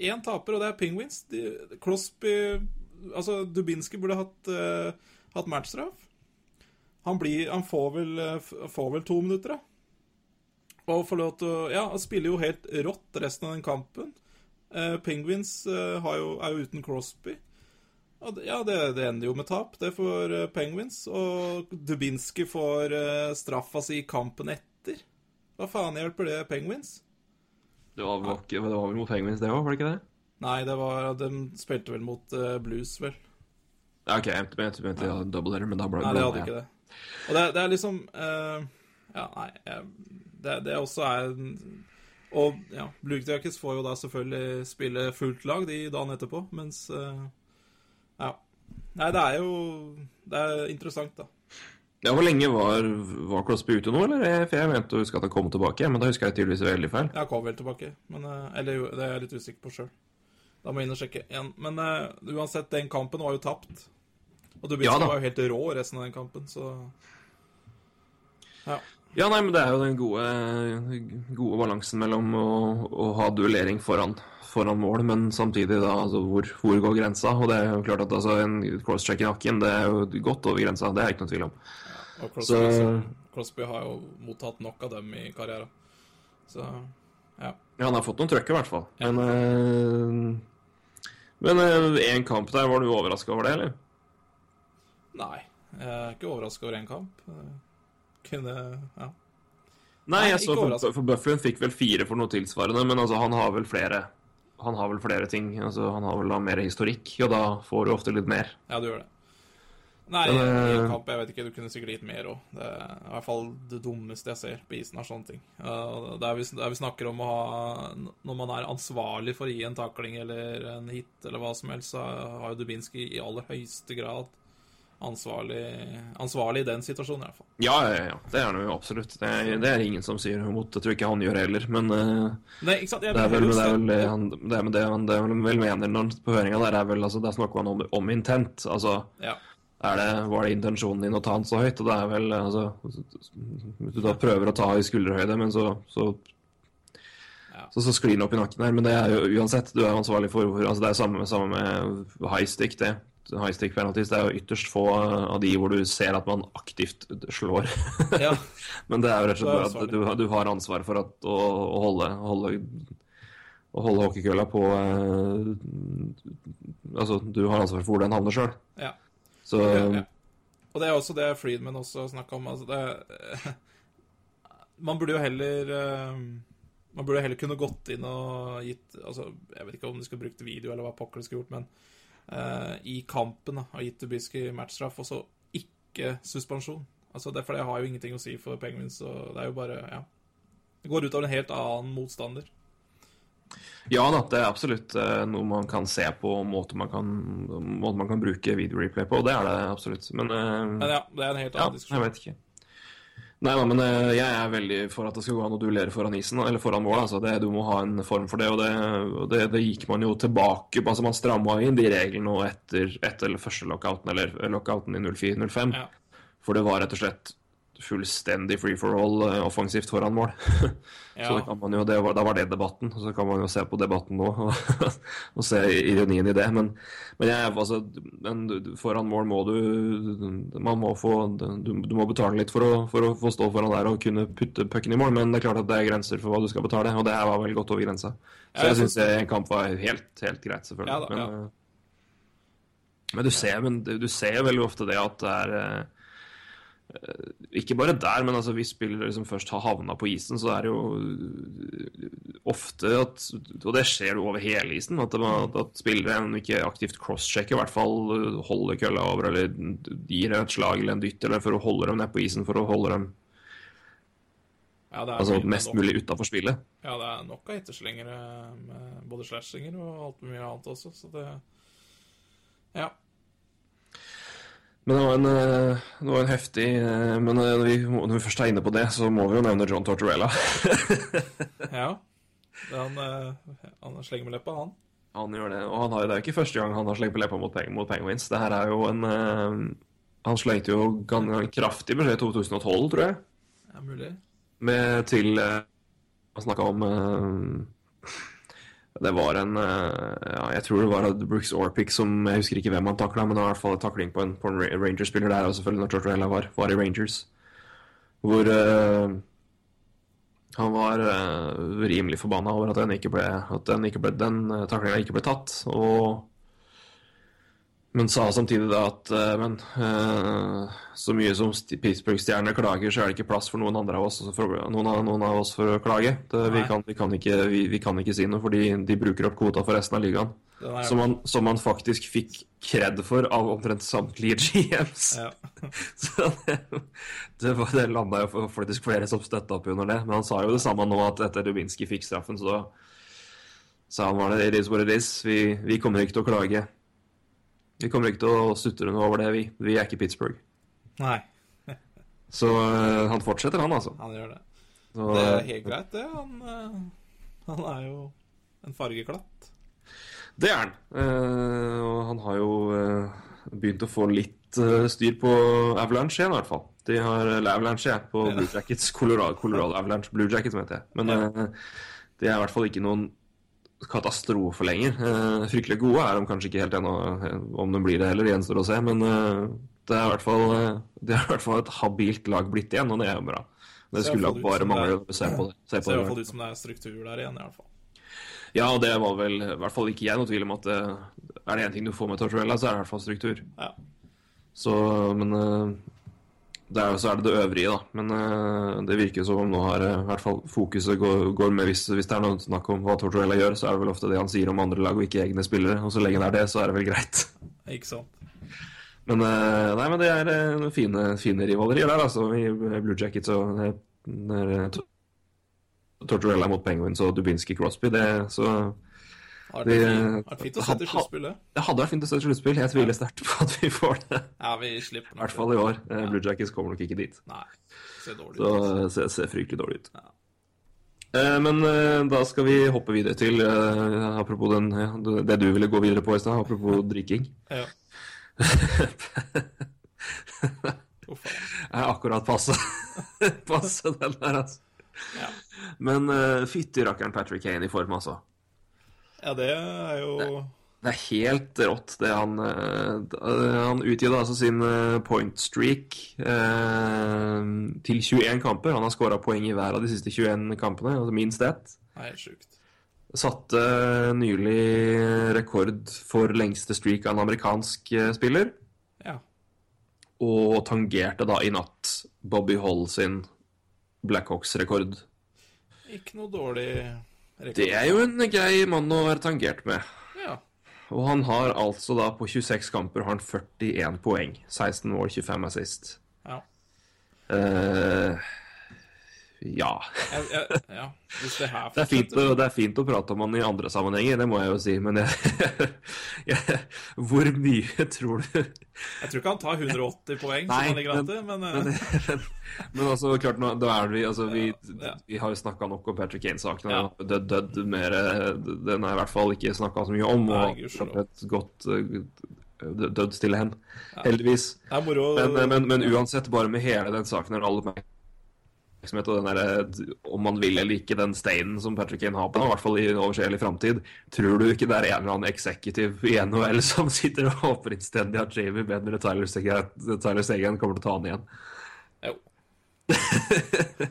B: én taper, og det er Penguins. De, Crosby Altså, Dubinski burde hatt, uh, hatt matchstraff. Han, blir, han får, vel, eh, får vel to minutter, da. Og får lov til å Ja, han spiller jo helt rått resten av den kampen. Eh, Penguins eh, har jo, er jo uten Crosby. Og det, ja, det, det ender jo med tap. Det får eh, Penguins. Og Dubinski får eh, straffa si i kampen etter. Hva faen hjelper det Penguins?
A: Det var, ikke, det var vel mot Penguins, det òg, var det ikke det?
B: Nei, det var De spilte vel mot eh, Blues, vel.
A: Ja, OK, jeg mente mente ja, double header, men da ble
B: Nei, de hadde ikke det. Og det, det er liksom uh, Ja, nei det, det også er Og ja, Jackets får jo da selvfølgelig spille fullt lag de dagen etterpå, mens uh, Ja. Nei, det er jo Det er interessant, da.
A: Ja, Hvor lenge var, var Crosby ute nå, eller? For jeg mente å huske at han kom tilbake, men da husker jeg tydeligvis veldig feil.
B: Jeg kom vel tilbake, men eh, Eller det er jeg litt usikker på sjøl. Da må jeg inn og sjekke igjen. Men uh, uansett, den kampen var jo tapt. Og Dubinski
A: Ja da.
B: var jo helt rå resten av den kampen, så Ja.
A: Ja, nei, men det er jo den gode, gode balansen mellom å, å ha duellering foran, foran mål, men samtidig da, altså, hvor, hvor går grensa? Og det er jo klart at altså, en crosscheck i nakken, det er jo godt over grensa, det er ikke noe tvil om.
B: Og Crosby,
A: Så-.
B: Crosby har jo mottatt nok av dem i karrieren. Så ja.
A: Ja, han har fått noen trøkk i hvert fall. Men eh, Men én kamp der, var du overraska over det, eller?
B: Nei, jeg er ikke overraska over én kamp. Eh, Kunne Ja.
A: Nei, jeg så for, for Bufflin fikk vel fire for noe tilsvarende, men altså, han har vel flere Han har vel flere ting. Altså, han har vel mer historikk, og da får du ofte litt mer.
B: Ja, du gjør det. Nei,
A: Men,
B: i en
A: eh,
B: kamp, jeg vet ikke, du kunne sikkert gitt mer òg. Det er i hvert fall det dummeste jeg ser på isen, er sånne ting. Der, vi, der vi snakker om å ha Når man er ansvarlig for å gi en takling eller en hit eller hva som helst, så har jo Dubinski i aller høyeste grad ansvarlig, ansvarlig i den situasjonen, i hvert fall.
A: Ja, ja, ja. Det er han jo absolutt. Det er, det er ingen som sier imot. Det tror ikke han gjør heller. Men
B: Nei,
A: det er vel det, er vel det han det er, det, han, vel mener når han på høringa der, er vel altså, Der snakker man om, om intent. Altså
B: Ja.
A: det, var det intensjonen din å ta han så høyt? Og det er vel altså Hvis du da prøver å ta i skulderhøyde, men så, så
B: Ja.
A: så, så sklir den opp i nakken her, men det er jo uansett. Du er ansvarlig for altså Det er samme, samme med high stick, det. High stick penalties, det er jo ytterst få av de hvor du ser at man aktivt slår.
B: Ja.
A: men det er jo rett og slett at du, du har ansvar for at, å, å holde, holde å holde hockeykølla på eh, Altså, du har ansvar for hvor den havner sjøl.
B: Ja.
A: Så
B: Ja. Og det er også det Friedman også snakka om. Altså det, man burde jo heller eh, Man burde heller kunne gått inn og gitt altså, Jeg vet ikke om de skulle brukt video, eller hva pokker de skulle gjort, men eh, i kampen da, og gitt Dubisky matchstraff, og så ikke suspensjon. Altså det, For det har jo ingenting å si for Penguins, og det er jo bare Ja. Det går ut av en helt annen motstander.
A: Ja da, det er absolutt eh, noe man kan se på, måte man kan, måte man kan bruke videoreplay på. Det er det absolutt. Men, eh,
B: Men ja, det er en helt
A: ja,
B: diskusjon.
A: jeg vet ikke. Nei da, men eh, jeg er veldig for at det skal gå an å duellere foran isen, eller foran mål. altså det, Du må ha en form for det, og det, det, det gikk man jo tilbake på. altså Man stramma inn de reglene etter, etter første lockouten, eller lockouten i 04-05.
B: Ja.
A: For det var rett og slett fullstendig free for all eh, offensivt foran mål.
B: Ja.
A: Så det kan man jo, det var, da var det debatten, og så kan man jo se på debatten nå og, og se ironien i det. Men, men jeg, altså, men foran mål må du Man må få Du, du må betale litt for å, for å få stå foran der og kunne putte pucken i mål, men det er klart at det er grenser for hva du skal betale, og det her var vel godt over grensa. Så
B: jeg
A: syns en kamp var helt, helt greit, selvfølgelig.
B: Ja da, ja.
A: Men, eh, men du ser, men du du ser veldig ofte det at det er eh, ikke bare der, men altså hvis spillere liksom først har havna på isen, så er det jo øh, ofte at Og det skjer jo over hele isen, at, det, at, at spillere om ikke aktivt crosschecker, i hvert fall øh, holder kølla over eller gir et slag eller en dytt eller for å holde dem nede på isen for å holde dem
B: Ja, det er
A: altså, mest
B: nok-
A: mulig utafor spillet.
B: Ja, det er nok av etterslengere med både slashinger og alt mye annet også, så det Ja.
A: Men det var en, øh, det var en heftig øh, Men øh, når vi, når vi først er inne på det, så må vi jo nevne John Tortorella.
B: ja. Han, eh, han slenger med leppa, han.
A: Han gjør det, og han har, det er jo ikke første gang han har slengt på leppa mot, Peng- mot Penguins. Det her er jo en eh, Han slengte jo en kraftig beskjed i 2012, tror jeg,
B: Ja, mulig.
A: med til Han snakka om eh, Det var en eh, ja, Jeg tror det var Brooks Orpik som Jeg husker ikke hvem han takla, men det var i hvert fall en takling på en, på en Rangers-spiller der, og selvfølgelig når Tortorella var, var i Rangers. Hvor uh, han var uh, rimelig forbanna over at den ikke ble, at den, ikke ble, den taklinga ikke ble tatt. Og, men sa samtidig da at eh, men, eh, så mye som Pittsburgh-stjerner klager, så er det ikke plass for noen andre av oss, for, noen, av, noen av oss for å klage. Det, vi, kan, vi, kan ikke, vi, vi kan ikke si noe, fordi de bruker opp kvota for resten av ligaen. Som man, som man faktisk fikk kred for av omtrent samtlige GMs.
B: ja.
A: Så det, det, var- det landa jo faktisk flere som støtta opp under det. Men han sa jo det samme nå, at etter Dubinski fikk straffen, så sa han var det it is what it is. Vi, vi kommer ikke til å klage. Vi kommer ikke til å sutre noe over det, vi. Vi er ikke Pittsburgh.
B: Nei,
A: Så uh, han fortsetter, han, altså.
B: han gjør det.
A: Så,
B: Det er helt greit, det. Han, eh, han er jo en fargeklatt.
A: Det er han. Eh, og han har jo eh, begynt å få litt eh, styr på Avalanche igjen, i hvert fall. De har eller Avalanche, jeg, på
B: Ja.
A: Blue Jackets. Colorado, Colorado Avalanche. Blue Jackets, mente jeg. Men
B: Ja.
A: det er i hvert fall ikke noen katastrofe lenger. Eh, fryktelig gode er de kanskje ikke helt ennå. eh, Om de blir det heller, gjenstår å se. Men eh, det er i hvert fall Det er i hvert fall et habilt lag blitt igjen, og det er jo bra. Det skulle
B: det
A: bare mangle å se på det. Se
B: ser i
A: det.
B: hvert fall ut som det er struktur der igjen, i hvert fall.
A: Ja, og det var vel i hvert fall ikke jeg noe tvil om at det er det én ting du får med Tortuella, så er det i hvert fall struktur.
B: Ja.
A: Så, men er, så er det det øvrige, da. Men uh, det virker som om nå har eh, i hvert fall fokuset går, går med hvis, hvis det er noe snakk om hva Tortorella gjør, så er det vel ofte det han sier om andre lag og ikke egne spillere. Og så lenge det er det, så er det vel greit.
B: Ikke sant?
A: Men uh, nei, men det er uh, fine, fine rivalerier der, altså. I Blue Jackets og det er, eh, Tortorella mot Penguins og Dubinski Crosby, det så
B: det
A: hadde vært fint å se et sluttspill. Jeg tviler sterkt på at vi får det.
B: Ja, vi slipper
A: I hvert fall i år. Eh,
B: Ja.
A: Blue Jackets kommer nok ikke dit.
B: Nei, ser dårlig
A: Så
B: ut.
A: det ser, ser fryktelig dårlig ut.
B: Ja.
A: Eh, Men eh, da skal vi hoppe videre til eh, Apropos den, det du ville gå videre på i stad, apropos drikking.
B: Ja.
A: Jeg er akkurat passe, passe den der, altså.
B: Ja.
A: Men uh, fytti rakkeren Patrick Kane i form, altså.
B: Ja, det er jo
A: Det er helt rått, det han uh, Han utgitt altså sin eh, point streak eh, til 21 kamper. Han har skåra poeng i hver av de siste 21 kampene, altså minst ett.
B: det helt sjukt.
A: Satte nylig rekord for lengste streak av en amerikansk eh, spiller.
B: Ja.
A: Og tangerte da i natt Bobby Hall sin Blackhawks-rekord.
B: Ikke noe dårlig.
A: Det er jo en grei mann å være tangert med.
B: Ja.
A: Og han har altså da på 26 kamper har han 41 poeng. 16 mål, 25 assist.
B: Ja.
A: Eh, ja.
B: Det
A: er, fint å, det er fint å prate om han i andre sammenhenger, det må jeg jo si, men jeg, jeg, hvor mye tror du
B: Jeg tror ikke han tar 180 poeng,
A: Nei,
B: som han ligger an
A: men-
B: til, men,
A: Men,
B: eh,
A: men, men altså, klart, nå, da er vi, altså, vi, vi har jo snakka nok om Patrick Kane-saken.
B: Ja.
A: Død, dødd mer eh, Den er i hvert fall ikke snakka så mye om.
B: Nei,
A: Og et godt død stille hen, heldigvis.
B: er moro
A: Men, men, men uansett, bare med hele den saken her, all oppmerksomhet og den der, om man vil eller ikke, den steinen som Patrick Kane har på, i hvert fall i overseelig framtid, tror du ikke det er en eller annen executive i NHL som sitter og håper innstendig at Jamie Benner og Tyler Segan kommer til å ta han igjen?
B: Jo.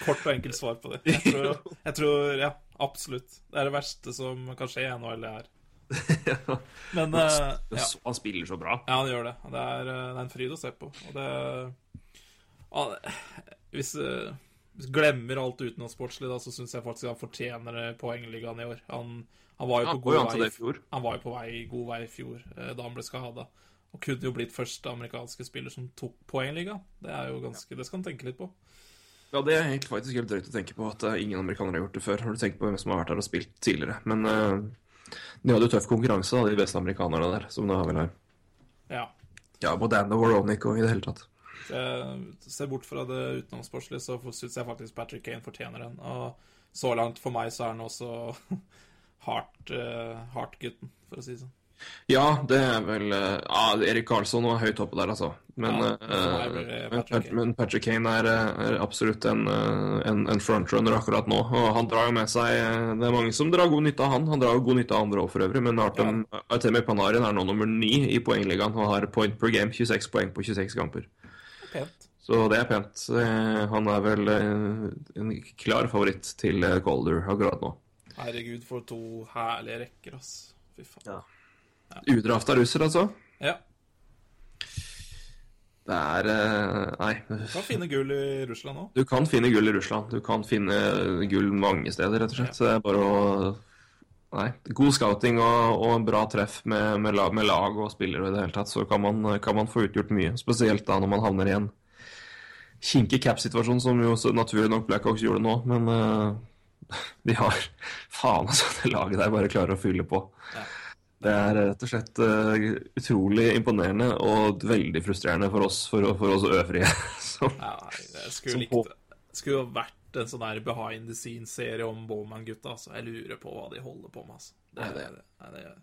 B: Kort og enkelt svar på det. Jeg tror, jeg tror ja, absolutt. Det er det verste som kan skje i NHL, det her. Men uh, ja.
A: Han spiller så bra.
B: ja, han gjør det. Det er, eh, det er en fryd å se på. Og det ah, Hvis hvis vi glemmer alt utenomsportslig, da, så syns jeg faktisk han fortjener poengligaen i år. Han, han var god vei. Han var jo på vei, god vei i fjor, uh, da han ble skada. Og kunne jo blitt første amerikanske spiller som tok poengligaen. Det er jo ganske, det skal han tenke litt på.
A: Ja, det er egentlig faktisk helt drøyt å tenke på at eh, ingen amerikanere har gjort det før. Har du tenkt på hvem som har vært der og spilt tidligere? Men uh, de hadde jo tøff konkurranse, da, de beste amerikanerne der, som da vel her.
B: Ja.
A: Ja, Bodano og Ronick og i det hele tatt.
B: Ser bort fra det utenomsportslige, så syns jeg faktisk Patrick Kane fortjener den. Og så langt for meg så er han også hardt, uh, gutten, for å si det sånn.
A: Ja, det er vel eh, Ja, Erik Karlsson var høyt oppe der, altså. Men,
B: Ja,
A: eh,
B: Patrick Kane.
A: men Patrick Kane er, eh, er absolutt en, eh, en, en frontrunner akkurat nå. Og han drar jo med seg eh, Det er mange som drar god nytte av han. Han drar jo god nytte av andre òg, for øvrig. Men Artem, Artemi Panarin er nå nummer ni i poengligaen og har point per game. 26 poeng på 26 kamper.
B: Pent.
A: Så det er pent. Eh, Han er vel eh, en klar favoritt til eh, Calder akkurat nå.
B: Herregud, for to herlige rekker, ass. Fy faen.
A: Ja. Udrafta russer, altså.
B: Ja.
A: Det er Nei.
B: Du Kan finne gull i Russland òg.
A: Du kan finne gull i Russland. Du kan finne gull mange steder, rett og slett. Så det er bare å Nei. God scouting og, og en bra treff med, med, lag, med lag og spillere i det hele tatt, så kan man, kan man få utgjort mye. Spesielt da når man havner i en kinkig cap-situasjon, som jo naturlig nok Blackhawks gjorde nå. Men uh, de har Faen, altså. Det laget der bare klarer å fylle på.
B: Ja.
A: Det er rett og slett uh, utrolig imponerende og veldig frustrerende for oss, for, for oss øvrige. som-
B: Ja, jeg skulle likt. Skulle jo vært en sånn der behind the scenes-serie om Bowman-gutta. så Jeg lurer på hva de holder på med. Altså. Det,
A: Nei, det-
B: nei, det,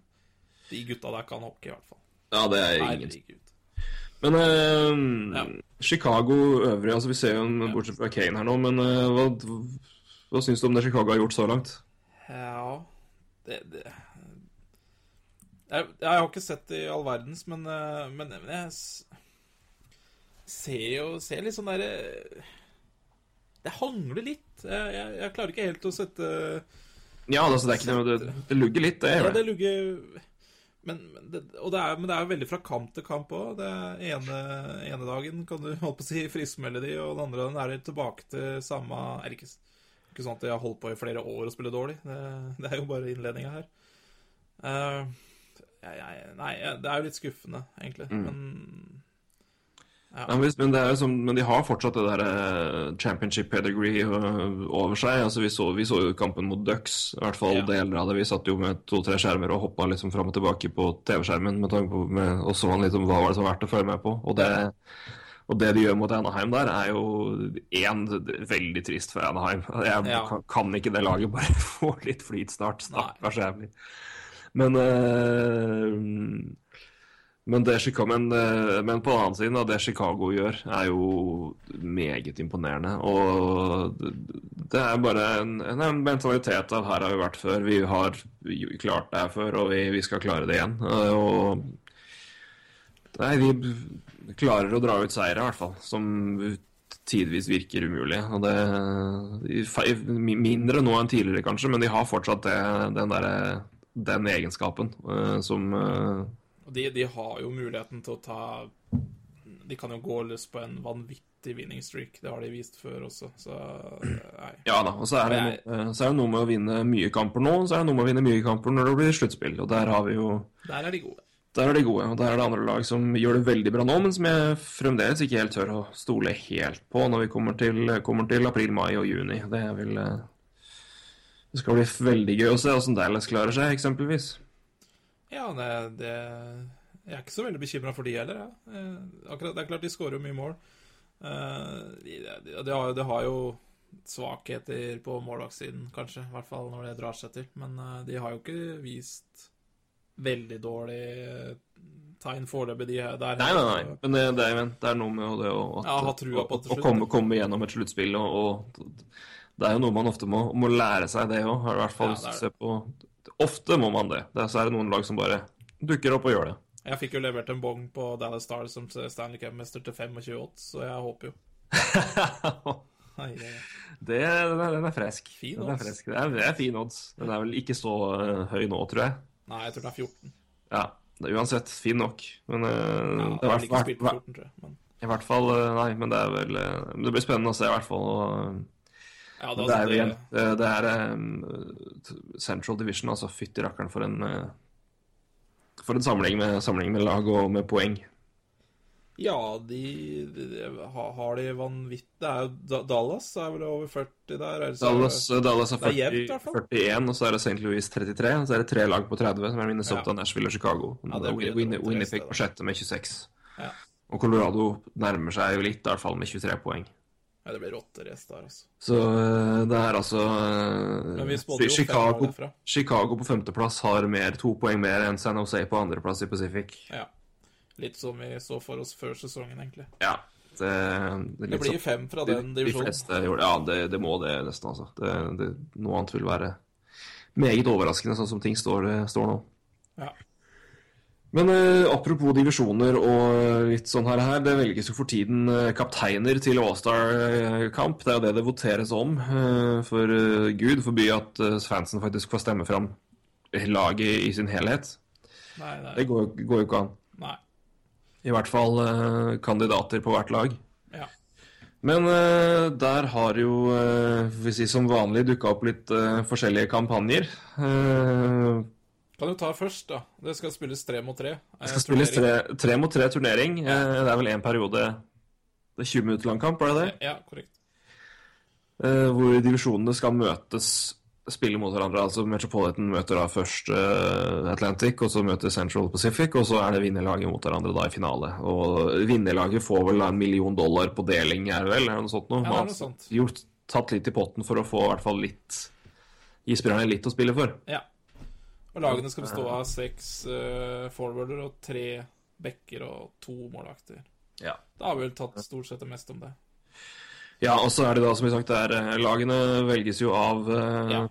B: de gutta der kan hockey, i hvert fall.
A: ja, det er ingen
B: Herregud.
A: Men eh,
B: Ja.
A: Chicago øvrig altså Vi ser jo en, bortsett fra Kane her nå, men eh, hva, hva syns du om det Chicago har gjort så langt?
B: Ja Det, det jeg, jeg har ikke sett det i all verdens, men, eh, men, men jeg ser jo ser litt sånn derre Det hangler litt. Jeg, jeg, jeg klarer ikke helt å sette
A: Ja, altså, det er ikke det, det, det lugger litt, det
B: Ja, det lugger men, det, og det er, men det er veldig fra kamp til kamp òg. Ene, ene dagen kan du holdt på å si friskmelde de, og den andre dagen er tilbake til samme Er det ikke, ikke sånn at de har holdt på i flere år og spiller dårlig. Det, det er jo bare innledninga her. Uh, jeg, jeg, nei, det er jo litt skuffende, egentlig.
A: Mm.
B: Men
A: Ja, men, hvis- men, som, men de har fortsatt det der eh, championship pedigree øh, over seg. Altså, vi, så, vi så jo kampen mot Ducks, i hvert fall
B: Ja.
A: deler av det. Vi satt jo med to-tre skjermer og hoppa liksom fram og tilbake på TV-skjermen med tanke på med, og så liksom, hva var det som var verdt å følge med på. Og det, og det de gjør mot Anaheim der, er jo én veldig trist for Anaheim. Jeg
B: Ja.
A: kan, kan ikke det laget bare få litt flyt snart. Stakkars jævlig. Men eh, men, men, eh, men på den annen side, det Chicago gjør, er jo meget imponerende. Og det- er bare en, en mentalitet av her har vi vært før. Vi har klart det her før, og vi, vi skal klare det igjen. Eh, Og Nei, de klarer å dra ut seire, i hvert fall. Som tidvis virker umulig. Og det, mindre nå enn tidligere, kanskje, men de har fortsatt det, den, der, den egenskapen uh, som uh...
B: de, de, har jo muligheten til å ta De kan jo gå løs på en vanvittig winning streak. Det har de vist før også, så nei.
A: Ja da, og så er, det, så er det noe med å vinne mye kamper nå, og så er det noe med å vinne mye kamper når det blir sluttspill, og der har vi jo
B: Der er de gode.
A: Der er de gode, og der er det andre lag som gjør det veldig bra nå, men som jeg fremdeles ikke helt tør å stole helt på når vi kommer til, kommer til april, mai og juni. Det, vil, det skal bli veldig gøy å se hvordan Dallas klarer seg, eksempelvis.
B: Ja, det, det Jeg er ikke så veldig bekymra for de heller. jeg. Akkurat, det er klart de skårer jo mye mål. Det de, de, har, de, har, jo svakheter på målvaktssiden, kanskje, i hvert fall når det drar seg til. Men de har jo ikke vist veldig dårlig tegn foreløpig, de der.
A: Nei, nei, nei. Men det, det, er, det er, noe med det å, at,
B: ja, trua på
A: det å komme, komme, gjennom et sluttspill. Og, og, det er jo noe man ofte må, må lære seg, det òg. I hvert fall ja, ser på Ofte må man det. det er, så er det noen lag som bare dukker opp og gjør det.
B: Jeg fikk jo levert en bong på Dallas Stars som Stanley Cup-mester til 25 odds, så jeg håper jo.
A: Det, det, den, er, den er fresk.
B: Fin
A: odds. Den er fresk. Det, er, det er fin odds. Den er vel ikke så uh, høy nå, tror jeg.
B: Nei, jeg tror det er 14.
A: Ja, det er uansett fin nok. Men uh,
B: ja, det er ikke spilt på 14, tror jeg. Men...
A: I hvert fall uh, Nei, men det er vel Det blir spennende å se, i hvert fall.
B: Ja, det,
A: det, er jo igjen Det, det er um, Central Division, altså fytti rakkeren for en For en samling med, samling med lag og med poeng.
B: Ja, de, de, har de vanvittig Det er jo Dallas er vel over 40 der?
A: Er Dallas, Dallas, er 40, er jevnt, 41, og så er det St. Louis 33. Og så er det tre lag på 30, som er Minnesota, ja. Nashville og Chicago. Ja, Winnipeg på sjette med 26. Ja. Og Colorado nærmer seg jo litt, i hvert fall med 23 poeng.
B: Ja, det blir rotterace der, altså.
A: Så eh, det er altså uh, Chicago, Chicago på femteplass har mer, to poeng mer enn San Jose på andreplass i Pacific.
B: Ja. Litt som vi så for oss før sesongen, egentlig.
A: Ja.
B: Det, det, det blir så, fem fra den divisjonen.
A: De fleste, ja, det, det, må det nesten, altså. Det, noe annet vil være meget overraskende, sånn som ting står, står nå.
B: Ja.
A: Men uh, apropos divisjoner og litt sånn her, her det velges jo for tiden uh, kapteiner til All-Star-kamp. Det er jo det det voteres om. Uh, for gud forby at fansen faktisk får stemme fram laget i sin helhet.
B: Nei, nei.
A: Det går, går jo ikke an.
B: Nei.
A: I hvert fall uh, kandidater på hvert lag.
B: Ja.
A: Men uh, der har jo, uh, si som vanlig, dukka opp litt forskjellige kampanjer.
B: Kan du ta først, da? Det skal spilles tre mot tre.
A: Det skal spilles tre, tre, mot tre turnering. Det er vel én periode Det er 20 minutter lang kamp, er det det?
B: Ja, korrekt.
A: hvor divisjonene skal møtes spille mot hverandre. altså Metropolitan møter da først Atlantic, og så møter Central Pacific, og så er det vinnerlaget mot hverandre da i finale. Og vinnerlaget får vel en million dollar på deling, er det vel? Er det noe sånt noe?
B: Ja, det er noe sånt.
A: Gjort, tatt litt i potten for å få i hvert fall litt Gi spillerne litt å spille for.
B: Ja. Og lagene skal bestå av seks uh, forwarder og tre backer og to målvakter.
A: Ja.
B: Da har vi vel tatt stort sett det meste om det.
A: Ja, og så er det da, som vi sagt, der, eh, lagene velges jo av uh,
B: ja.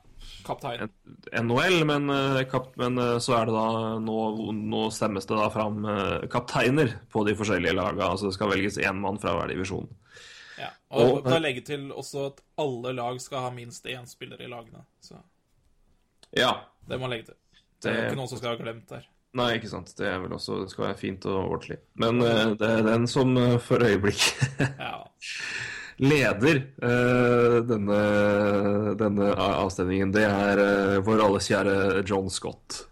B: Kaptein.
A: NHL, men, uh, kap, men uh, så er det da nå, nå, stemmes det da fram kapteiner på de forskjellige lagene. Altså det skal velges én mann fra hver divisjon.
B: Ja, og, og da legge til også at alle lag skal ha minst én spiller i lagene. Så.
A: Ja.
B: Det må legge til. Det er jo ikke noen som skal ha glemt der.
A: Nei, ikke sant. Det er vel også, det skal være fint og ordentlig. Men det er den som for øyeblikket
B: ja
A: leder uh, denne, denne, avstemningen, det er uh, vår alles kjære John Scott.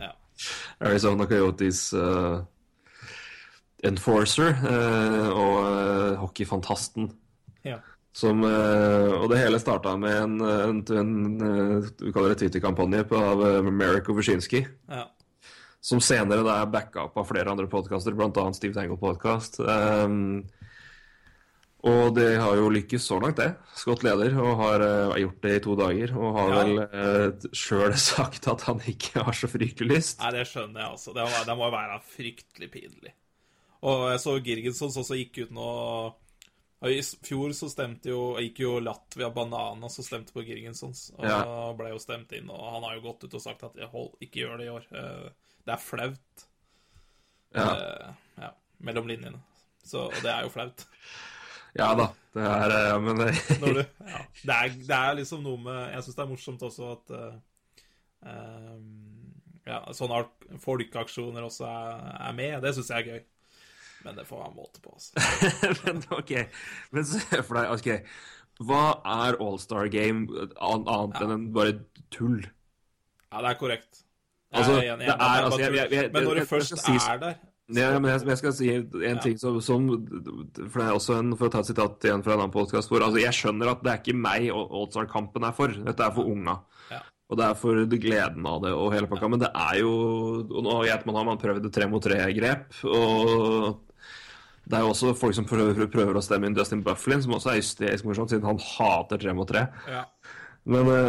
B: ja.
A: Arizona Coyotes uh, enforcer og hockeyfantasten.
B: Ja.
A: Som, og det hele starta med en, en, en, du kaller det Twitter-kampanje av Merrick Overshinsky.
B: Ja.
A: Som senere da er backa opp av flere andre podkaster, bl.a. Steve Tangle Podcast. Um, og det har jo lykkes så langt, det. Scott leder og har uh, gjort det i to dager. Og har ja. vel uh, sjøl sagt at han ikke har så fryktelig lyst.
B: Nei, det skjønner jeg også. Det må, det må være fryktelig pinlig. Og jeg så Girgensons også gikk ut nå I fjor så stemte jo gikk jo Latvia Banana som stemte på Girgensons. Og ja. ble jo stemt inn. Og han har jo gått ut og sagt at hold, ikke gjør det i år. Uh, det er flaut.
A: Ja.
B: ja. Mellom linjene. Så, og det er jo flaut.
A: Ja da. Det er ja, Men
B: Når du, ja. det, er, det er liksom noe med Jeg syns det er morsomt også at uh, eh, ja, sånne folkeaksjoner også er, er med. Det syns jeg er gøy. Men det får være måte på, altså.
A: men OK. Men se for deg OK. Hva er All-Star Game annet annet enn bare tull?
B: Ja, det er korrekt. Jeg
A: Altså,
B: er enig,
A: det
B: jeg
A: er- altså, jeg- jeg- jeg-
B: Men når du først
A: si-
B: er der
A: Ja, men jeg, jeg skal si en ting som, som For det er også en, for å ta et sitat igjen fra en annen podkast altså, Jeg skjønner at det er ikke meg All-Star-kampen er for. Dette er for unga.
B: Ja.
A: Og det er for gleden av det og hele pakka. Men det er jo og Nå vet man har man prøvd det tre mot tre-grep. Og det er jo også folk som prøver, prøver å stemme inn Dustin Bufflin, som også er hysterisk morsomt, siden han hater tre mot tre.
B: ja.
A: Men eh,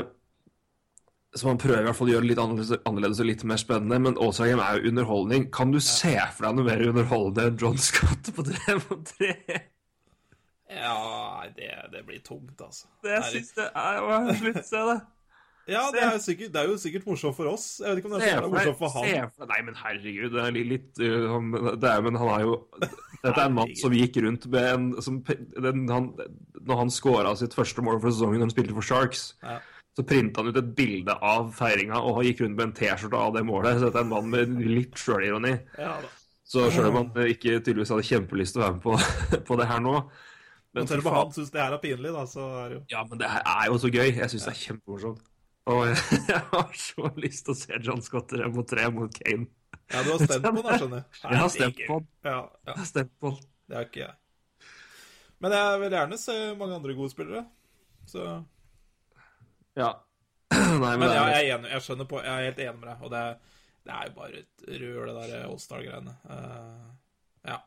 A: Så man prøver i hvert fall å gjøre det litt annerledes, annerledes og litt mer spennende. Men All-Star er jo underholdning. Kan du se for deg noe mer underholdende enn John Scott på tre mot tre?
B: Ja, det, det blir tungt, altså.
A: Det
B: er litt-
A: syns jeg er å se det.
B: Ja, det er, sikkert, det er jo sikkert morsomt for oss. Jeg vet ikke om det er
A: for
B: morsomt for
A: se
B: han.
A: for deg Nei, men herregud, det er litt, litt uh, det er, Men han er jo Dette er en mann som gikk rundt med en som, den, han, Når han scora sitt første mål for sesongen når han spilte for Sharks,
B: Ja.
A: så printa han ut et bilde av feiringa, og han gikk rundt med en T-skjorte av det målet. Så dette er en mann med litt sjølironi.
B: Ja.
A: Så sjøl om han ikke tydeligvis hadde kjempelyst til å være med på, på det her nå men
B: selv om han syns det her er pinlig, da, så er det jo
A: Ja, men det her er jo så gøy. Jeg syns det er kjempemorsomt. Og jeg har så lyst til å se John Scott mot tre mot Kane.
B: Ja, du har stemt på den, skjønner jeg.
A: Jeg har stemt på den.
B: Ja, ja,
A: Jeg har stemt på den.
B: det er ikke jeg. Men jeg vil gjerne se mange andre gode spillere. Så
A: Ja. Nei, men,
B: Men
A: er,
B: jeg er, enig, jeg skjønner på, jeg er helt enig med deg. Og det, er- det er jo bare et rør, det der Allstar-greiene. Uh, ja.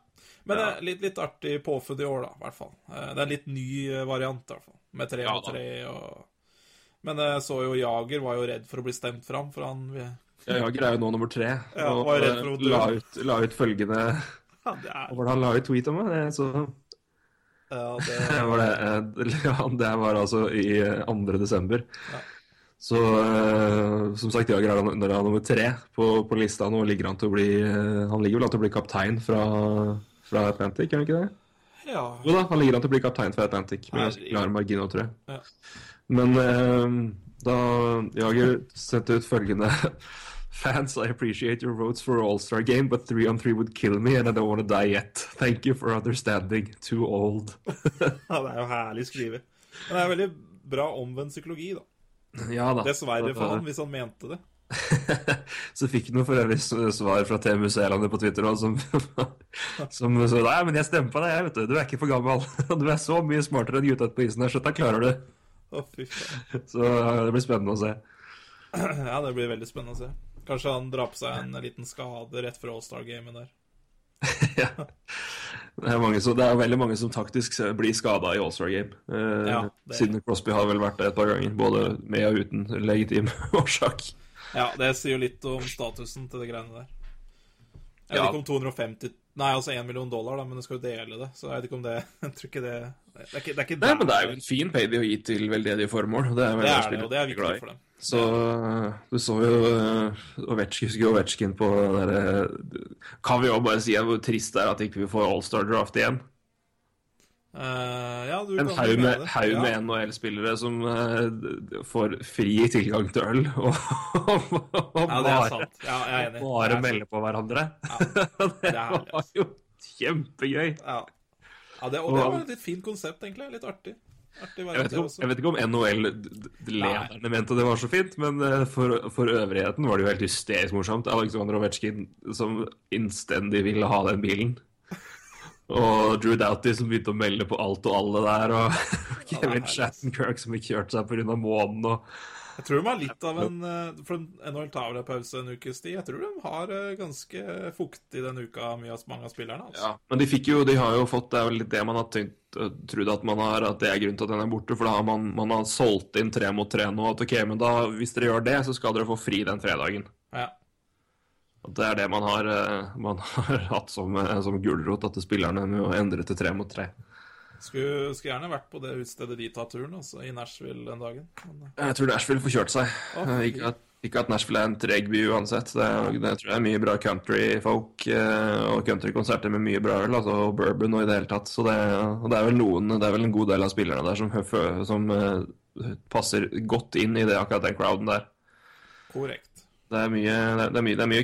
B: Men
A: Ja.
B: er litt, litt artig påfunn i år, da, i hvert fall. Uh, det er en litt ny eh, variant, i hvert fall. Med tre
A: Ja,
B: mot
A: da.
B: tre og Men jeg så jo Jager var jo redd for å bli stemt fram, for han
A: ja, Jager er jo nå nummer tre.
B: Ja,
A: og eh,
B: dø.
A: la, ut, la ut følgende
B: Ja, det er,
A: Hva var det han la ut tweet om? det? Så,
B: ja,
A: det, var det, eh, det var altså i eh, 2. desember.
B: Ja.
A: Så uh, som sagt, Jager er da- er nummer tre på, på lista nå. Ligger han til å bli eh, Han ligger vel an til å bli kaptein fra, fra Atlantic, gjør han ikke det?
B: ja.
A: Jo da, han ligger an til å bli kaptein fra Atlantic med ganske klar margin tror jeg.
B: Ja.
A: Men uh, da Jager sendte ut følgende Fans, I appreciate your votes for All-Star game, but three on three would kill me, and I don't want to die yet. Thank you for understanding. Too old.
B: ja, det er jo herlig skrevet. Men det er veldig bra omvendt psykologi, da.
A: ja da.
B: Dessverre for han, hvis han mente det.
A: Så fikk han for øvrig svar fra TMU Seelander på Twitter også, som, som sa Nei, men jeg stemmer på deg, jeg, vet du. Du er ikke for gammel. Du er så mye smartere enn gutta på isen her, så dette klarer du.
B: Faen.
A: Så det blir spennende å se.
B: Ja, det blir veldig spennende å se. Kanskje han drar på seg en liten skade rett før All-Star-gamen der.
A: ja. Det er, mange det er veldig mange som taktisk blir skada i All-Star Game. Eh,
B: Ja, det-
A: Siden Crosby har vel vært det et par ganger, både med og uten legitim årsak.
B: Ja, det sier jo litt om statusen til de greiene der. Jeg vet
A: Ja.
B: ikke om 250 Nei, altså 1 million dollar, da, men du skal jo dele det. Så jeg vet ikke om det Jeg tror ikke det Det er ikke, det er ikke
A: Nei, men det er jo en fin payday å gi til veldedige formål. Det er,
B: Det er det, og det er viktig for dem.
A: Så eh, du så jo uh, Ovetsjkin, husker jo Ovetsjkin på det derre Kan vi jo bare si hvor trist det er at ikke vi får All-Star-draft igjen?
B: Eh, ja, du
A: En haug med, haug med
B: ja.
A: NHL-spillere som uh, får fri tilgang til øl, og, og
B: ja,
A: bare.
B: Ja,
A: bare
B: er
A: melder på hverandre.
B: det
A: det var jo kjempegøy.
B: Ja. ja det, og det var et litt fint konsept, egentlig. Litt artig. Artig
A: Jeg vet, om, jeg vet ikke om NHL-lederne mente det var så fint, men eh, for, for øvrigheten var det jo helt hysterisk morsomt. Aleksandr Ovetsjkin som innstendig ville ha den bilen. Og Drew Doughty som begynte å melde på alt og alle der. Og Kevin. Shattenkirk som ikke kjørte seg pga. månen. Og...
B: Jeg tror de har litt av en eh, For NHL tar vel en pause en ukes tid. Jeg tror de har eh, ganske fuktig denne uka, mye av mange av spillerne. Altså.
A: Ja, men de fikk jo, de har jo fått Det er vel litt det man har tenkt øh, trodd at man har At det er grunnen til at den er borte. For da har man, man har solgt inn tre mot tre nå. At ok, men da, hvis dere gjør det, så skal dere få fri den fredagen.
B: Ja.
A: At det er det man har, eh, man har hatt som, eh, som gulrot at spillerne med å endre til tre mot tre.
B: Skulle, skulle gjerne vært på det utstedet de tar turen, altså, i Nashville den dagen. Men, eh,
A: Jeg tror Nashville får kjørt seg. Eh. Ikke at, Ikke at Nashville er en treg by uansett. Det, det tror jeg er mye bra countryfolk og countrykonserter med mye bra øl, altså, bourbon og i det hele tatt. Så det, det er vel noen, det er vel en god del av spillerne der som, som passer godt inn i det akkurat den crowden der.
B: Korrekt.
A: Det er mye, det er mye, det er mye.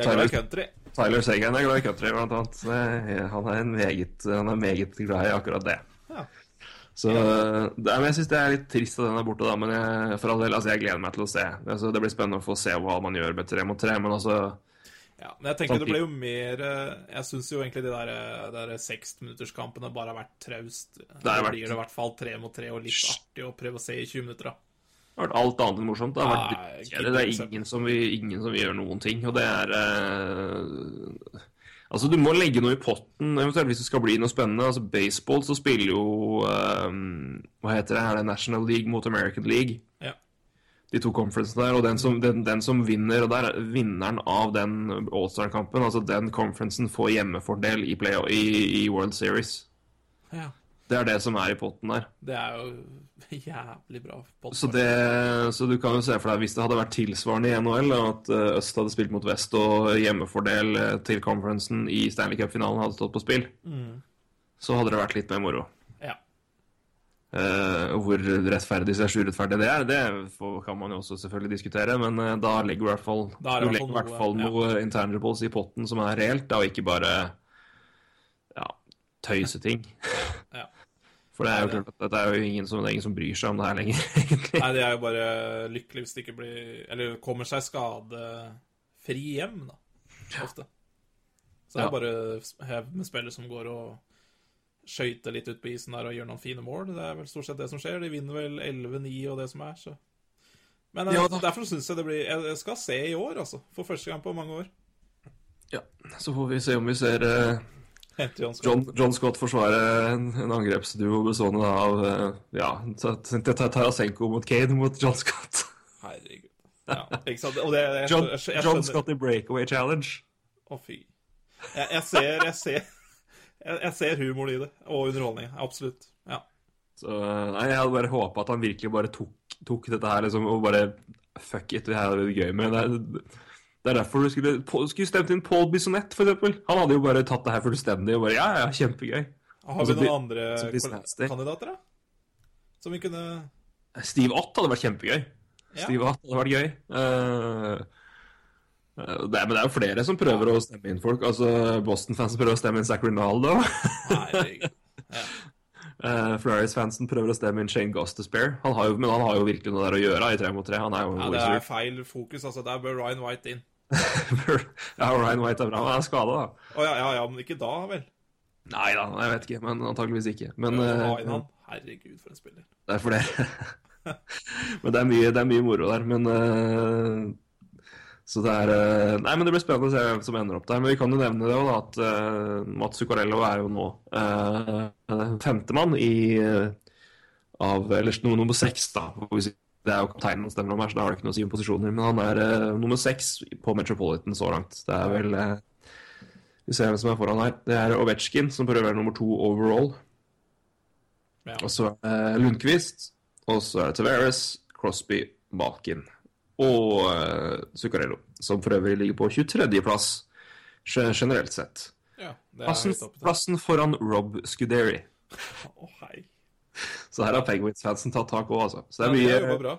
B: Er i country.
A: Tyler Sagan er glad i country, blant annet. Det- Han er, en meget, han er meget glad i akkurat det.
B: Ja.
A: Så det er, men Jeg syns det er litt trist at den er borte, da. Men jeg, for all del, altså, jeg gleder meg til å se. Altså, det blir spennende å få se hva man gjør med tre mot tre. Men altså
B: Ja, men jeg tenker det ble jo mer eh, Jeg syns jo egentlig de der, eh, der sekstminutterskampene bare har vært traust. Det
A: har vært-
B: blir det i hvert fall tre mot tre og litt artig å prøve å se i 20 minutter, da.
A: Det har vært alt annet enn morsomt. Det har vært
B: Nei.
A: Det er ingen som, vil, ingen som vil gjøre noen ting. Og det er eh, Altså, du må legge noe i potten eventuelt hvis det skal bli noe spennende. Altså, Baseball så spiller jo eh, Hva heter det? Er National League mot American League?
B: Ja.
A: De to conferencene der. Og den som, den, den som vinner, og der er vinneren av den All-Star-kampen, altså den conferencen, får hjemmefordel i, play, i, i World Series.
B: ja.
A: Det er det som er i potten der.
B: Det er jo jævlig bra. potten
A: Så, det, så du kan jo se for deg hvis det hadde vært tilsvarende i NHL, at eh, Øst hadde spilt mot Vest og hjemmefordel eh, til conferencen i Stanley Cup-finalen hadde stått på spill, så hadde det vært litt mer moro.
B: Ja.
A: Eh, hvor rettferdig slags urettferdig det er, det kan man jo også selvfølgelig diskutere, men eh, da legger du i hvert fall, du legger i
B: hvert fall noe,
A: noe intangibles i potten som er reelt, da, og ikke bare ja, tøyseting.
B: Ja.
A: For det er jo klart at det er jo ingen som, er ingen som bryr seg om det her lenger, egentlig.
B: Nei, de er jo bare lykkelige hvis de ikke blir Eller kommer seg skadefri hjem, da. Ofte. Så det
A: Ja.
B: er bare hev med spillere som går og skøyter litt ut på isen der og gjør noen fine mål. Det er vel stort sett det som skjer. De vinner vel 11-9 og det som er, så Men eh,
A: Ja,
B: derfor syns jeg det blir Jeg skal se i år, altså. For første gang på mange år.
A: Ja, så får vi se om vi ser eh,
B: John Scott.
A: John, John Scott forsvarer en, en angrepsduo bestående av eh, ja, Ta- Ta- Ta- Tarasenko mot Kane mot John Scott.
B: Herregud. Ja, ikke sant. Det jeg,
A: John,
B: jeg, jeg,
A: John Scott i breakaway challenge.
B: Å, fy. Jeg, ser Jeg ser ser humor i det, og underholdning. Absolutt. Ja.
A: Så eh, nei, Jeg hadde bare håpa at han virkelig bare tok, tok dette her liksom, og bare Fuck it, det her er det gøy med. Det er, det er derfor du skulle, skulle stemt inn Paul Bissonette, for eksempel. Han hadde jo bare tatt det her fullstendig og bare Ja, ja, kjempegøy.
B: Har
A: Altså,
B: vi noen andre
A: så blir
B: kol-
A: nasty.
B: kandidater, da? Som vi kunne
A: Steve Ott hadde vært kjempegøy.
B: Ja.
A: Steve Ott hadde vært gøy. Uh, eh, det men det er jo flere som prøver å stemme inn folk. Altså, Boston-fansen prøver å stemme inn Zac Rinaldo.
B: Ja.
A: Uh, Flyers-fansen prøver å stemme inn Shane Gostisbehere. Han har jo, men han har jo virkelig noe der å gjøre i tre mot tre. Han er jo
B: ja, det er feil fokus, altså. Der bør Ryan White inn.
A: ja, Ryan White er bra. Han er skada, da.
B: Å ja, ja, ja, men ikke da, vel?
A: Nei da, jeg vet ikke. Men antakeligvis ikke. Men
B: ja,
A: eh,
B: inn han. Herregud, for en spiller.
A: det er det. men det er, mye, det er mye moro der. Men uh, Så det er uh, Nei, men det blir spennende å se hvem som ender opp der. Men vi kan jo nevne det òg, da, at uh, Mats Zuccarello er jo nå uh, femtemann i eh, av Eller nummer seks, da. Hvis vi Det er jo kapteinen han stemmer om her, så da har det ikke noe å si om posisjoner. Men han er uh, nummer seks på Metropolitan så langt. Det er vel uh, Vi ser hvem som er foran her. Det er Ovetsjkin, som prøver å være nummer to overall.
B: Ja.
A: Og så er det Lundqvist. Og så er det Tavares, Crosby, Malkin og uh, Zuccarello, som for øvrig ligger på 23.-plass generelt sett.
B: ja det
A: Plassen, plassen foran Rob Scuderi.
B: Å, hei.
A: Så her har Penguins-fansen tatt tak òg, altså. Så det er mye,
B: bra.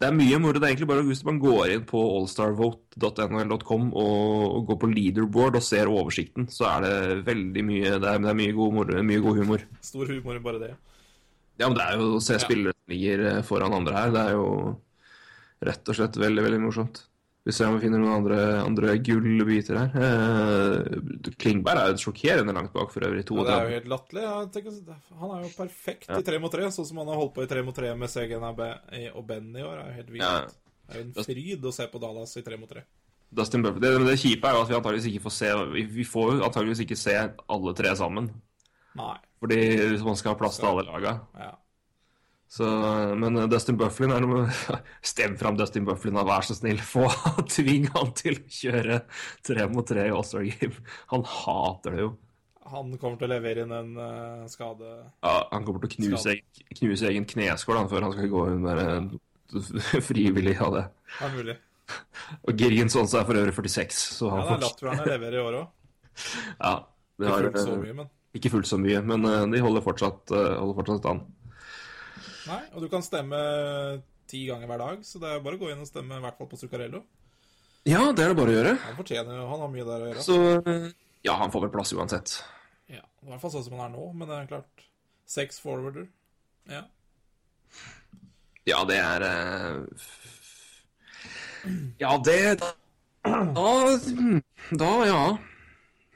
A: det er mye moro. Det er egentlig bare hvis man går inn på allstarvote.nl.com og, går på leaderboard og ser oversikten, så er det veldig mye Det er, det er mye, god moro, mye god humor.
B: Stor humor bare det.
A: Ja, men det er jo å se spillere som ligger eh, foran andre her. Det er jo rett og slett veldig, veldig morsomt. Vi ser om vi finner noen andre, andre gullbiter her. Eh, Klingberg er jo sjokkerende langt bak for øvrig.
B: Ja, det er jo helt latterlig. Han er jo perfekt i tre mot tre, sånn som han har holdt på i tre mot tre med Segen og Ben i år. Det er jo helt vilt.
A: Ja.
B: Det er jo en fryd å se på Dallas i tre mot tre.
A: Dustin Buffett. Det, det kjipe er jo at vi antageligvis ikke får se Vi, får jo antageligvis ikke se alle tre sammen.
B: Nei.
A: Fordi man skal ha plass til alle laga.
B: Ja.
A: Så, men Dustin Bufflin er noe Stem fram Dustin Bufflin, da, vær så snill. Få Tving han til å kjøre tre mot tre i All-Star Game. Han hater det jo.
B: Han kommer til å levere inn en uh, skade
A: Ja, han kommer til å knuse, egen- knuse egen kneskål han, før han skal gå inn med frivillig av det.
B: Det er mulig.
A: Og Girgensons er for øvrig 46, så
B: Ja,
A: han
B: er
A: fortsatt
B: latvierne leverer i år òg.
A: ja, det
B: Ikke fullt så
A: eh,
B: mye, men
A: Ikke fullt så mye, men uh, de holder fortsatt, eh, holder fortsatt an.
B: Nei, og du kan stemme ti ganger hver dag, så det er bare å gå inn og stemme i hvert fall på Zuccarello.
A: Ja, det er det bare å gjøre.
B: Han fortjener jo Han har mye der å gjøre.
A: Så ja, han får vel plass uansett.
B: Ja, I hvert fall sånn som han er nå, men det er klart. Seks forwarder. Ja.
A: Ja, det er eh, Ja, det Da, da, ja.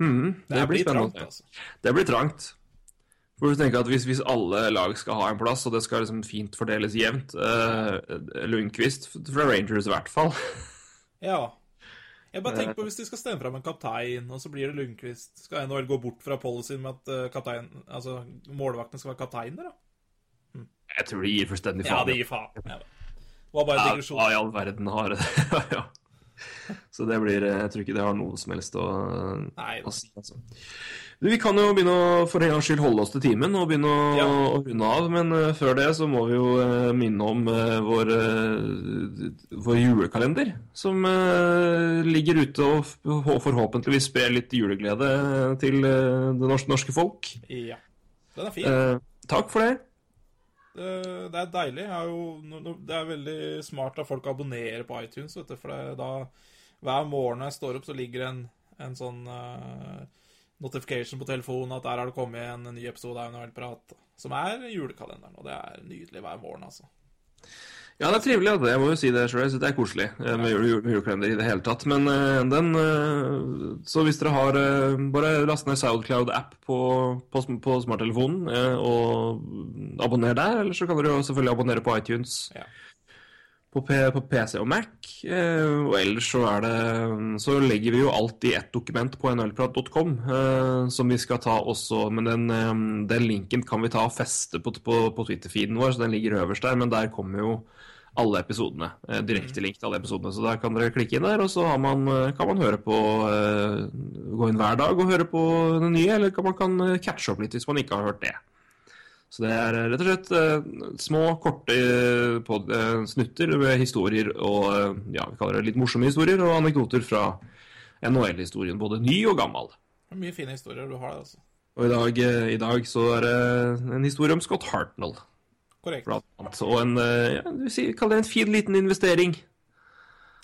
A: Hmm, det,
B: Det,
A: blir
B: blir trangt, altså.
A: Det blir trangt. For du tenker at hvis, hvis alle lag skal ha en plass, og det skal liksom fint fordeles jevnt eh, Lundqvist fra Rangers i hvert fall.
B: Ja. Jeg bare tenker på hvis de skal stemme fram en kaptein, og så blir det Lundqvist. Skal NHL gå bort fra policyen med at eh, kaptein, altså, målvaktene skal være kapteiner, da?
A: Jeg tror de gir fullstendig
B: Ja, de gir faen. Ja. Det var bare en digresjon.
A: hva i all verden har det? ja. Så det blir eh, Jeg tror ikke det har noe som helst å,
B: Nei,
A: å si. Altså. Du, vi kan jo begynne å for en gangs skyld holde oss til timen og begynne å,
B: Ja.
A: å runde av. Men uh, før det så må vi jo uh, minne om uh, vår, vår julekalender. Som ligger ute og og forhåpentligvis sprer litt juleglede til det norske, norske folk.
B: Ja. Den er fin.
A: Takk for det.
B: Det, det er deilig. Er jo, det er veldig smart at folk abonnerer på iTunes, du, for det, da hver morgen når jeg står opp, så ligger en, en sånn uh, notification på telefonen at der har det kommet en ny episode av NHL-prat, som er julekalenderen, og det er nydelig hver morgen, altså.
A: Ja, det er trivelig. Altså. Jeg må jo si det selv. Det er koselig eh, med jule, jule, julekalender i det hele tatt. Men eh, den eh, Så hvis dere har Bare last ned Soundcloud-app på, på, på smarttelefonen og abonner der. Eller så kan dere jo selvfølgelig abonnere på iTunes
B: Ja.
A: på, på PC og Mac. Og ellers så er det Så legger vi jo alt i ett dokument på nlprat.com, som vi skal ta også. Men den, den linken kan vi ta og feste på, på, på Twitter-feeden vår, så den ligger øverst der. Men der kommer jo alle episodene. Eh, direkte link til alle episodene. Så der kan dere klikke inn der, og så har man, eh, kan man høre på eh, Gå inn hver dag og høre på det nye, eller kan man kan eh, catche opp litt hvis man ikke har hørt det. Så det er eh, rett og slett eh, små, korte pod, snutter med historier og ja, vi kaller det litt morsomme historier og anekdoter fra NHL-historien, både ny og gammel.
B: Det er mye fine historier du har der, altså.
A: Og i dag, i dag så er det en historie om Scott Hartnell,
B: Korrekt.
A: Og en, eh, ja, du sier, kall det en fin liten investering.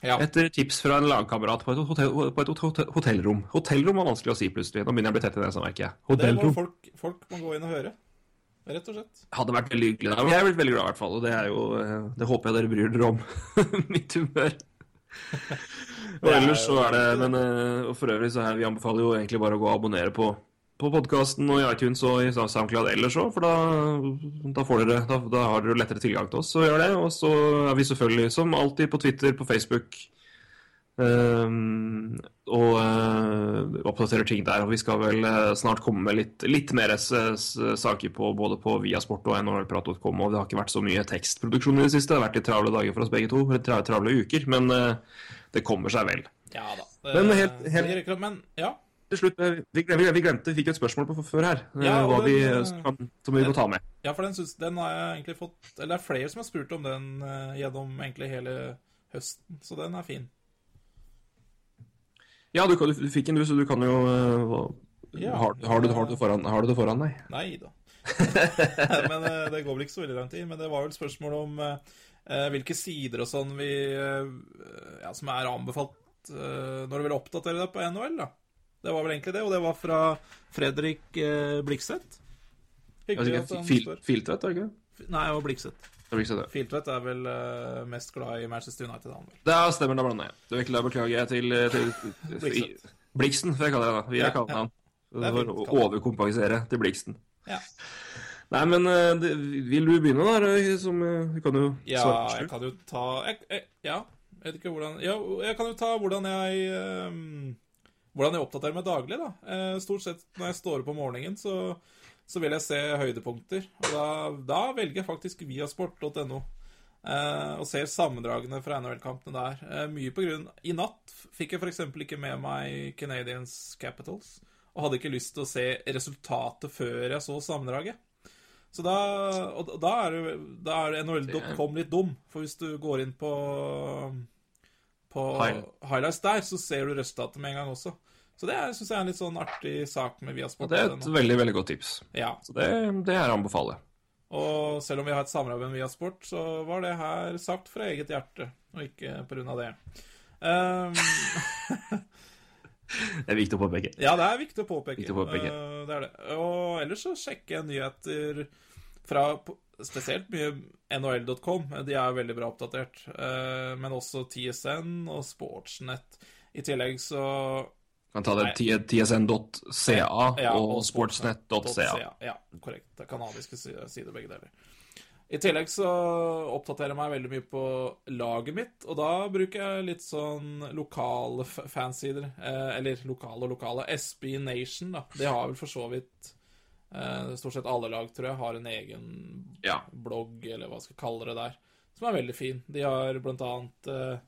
B: Ja.
A: Etter tips fra en lagkamerat på et, hotell, på et hotell, hotellrom. Hotellrom var vanskelig å si plutselig. Nå begynner jeg å bli tett i nesa, merker jeg. Hotellrom.
B: folk, folk må gå inn og høre. Rett og slett.
A: Hadde vært veldig hyggelig. da. Jeg er blitt veldig glad, i hvert fall. Og det jo eh, Det håper jeg dere bryr dere om. Mitt humør. Og ellers så er det Men eh, og for øvrig så er vi anbefaler jo egentlig bare å gå og abonnere på på podkasten og i iTunes og i SoundCloud ellers òg, for da, da, får dere, da, da har dere lettere tilgang til oss. Så gjør det. Og så er vi selvfølgelig som alltid på Twitter, på Facebook. Um, og uh, oppdaterer ting der. Og vi skal vel eh, snart komme med litt, litt mer s saker på både på Viasport og nhlprat.com. Og det har ikke vært så mye tekstproduksjon i det siste. Det har vært litt travle dager for oss begge to. Travle uker. Men uh, det kommer seg vel.
B: Ja da.
A: Men
B: Eh,
A: helt- helt-
B: Men ja.
A: Til slutt, eh, vi glemte, vi glemte, vi fikk et spørsmål på før her. eh,
B: Ja,
A: hva
B: den, vi,
A: som, som vi må ta med.
B: Ja, for den, synes, den har jeg egentlig fått Eller det er flere som har spurt om den eh, gjennom egentlig hele høsten, så den er fin.
A: Ja, du, du, du fikk en, du, så du kan jo eh,
B: Ja.
A: har, har, du, har, du det foran, har du det foran deg?
B: Nei da. men eh, det går vel ikke så veldig lang tid. Men det var vel spørsmål om eh, eh, hvilke sider og sånn vi eh, Ja, som er anbefalt eh, når du vil oppdatere deg på NHL, da. Det var vel egentlig det, og det var fra Fredrik eh, Blikseth. Hyggelig at han
A: fil, filtvedt, er det ikke?
B: Nei, var Blikseth.
A: Ikke.
B: Filtvedt er vel eh, mest glad i Manchester United, han vel.
A: Det stemmer, da blander jeg. Det der, beklager jeg til, til, til
B: Bliksen.
A: Bliksen, får jeg kalle det. da. Vi
B: Ja,
A: har kalt
B: ja.
A: han.
B: Det er
A: For å overkompensere til Bliksen.
B: Ja.
A: Nei, men eh, det, vil du begynne, da? Som, eh, du kan jo
B: Ja,
A: svare
B: jeg kan jo ta jeg, jeg, Ja, jeg vet ikke hvordan Ja, jeg kan jo ta hvordan jeg ehm, Hvordan jeg oppdaterer meg daglig, da. Eh, stort sett når jeg står opp om morgenen, så, så vil jeg se høydepunkter. Og da, da velger jeg faktisk viasport.no. Eh, og ser sammendragene fra NHL-kampene der. Eh, mye på grunn I natt fikk jeg f.eks. ikke med meg Canadians Capitals. Og hadde ikke lyst til å se resultatet før jeg så sammendraget. Så da, og da er, da er NHL.com litt dum, for hvis du går inn på på
A: High-
B: highlights der, så ser du resultatet med en gang også. Så det syns jeg er en litt sånn artig sak med Viasport.
A: det er et veldig, veldig godt tips.
B: Ja.
A: Så det, det er å anbefale.
B: Og selv om vi har et samarbeid med Viasport, så var det her sagt fra eget hjerte, og ikke av det. Um,
A: Det er viktig å påpeke.
B: ja, det er viktig å påpeke.
A: Viktig å påpeke.
B: Uh, det er det. Og ellers så sjekker jeg nyheter fra spesielt mye NHL.com. De er veldig bra oppdatert. Uh, men også TSN og Sportsnett. I tillegg så
A: Kan ta det tsn.ca
B: Ja,
A: og sportsnett.ca.
B: Ja, korrekt. Det er kanadiske sider, begge deler. I tillegg så oppdaterer jeg meg veldig mye på laget mitt, og da bruker jeg litt sånn lokale fansider. Eh, eller lokale og lokale. SB Nation, da. Det har vel for så vidt eh, Stort sett alle lag, tror jeg, har en egen
A: Ja.
B: blogg, eller hva skal jeg kalle det der, som er veldig fin. De har blant annet eh,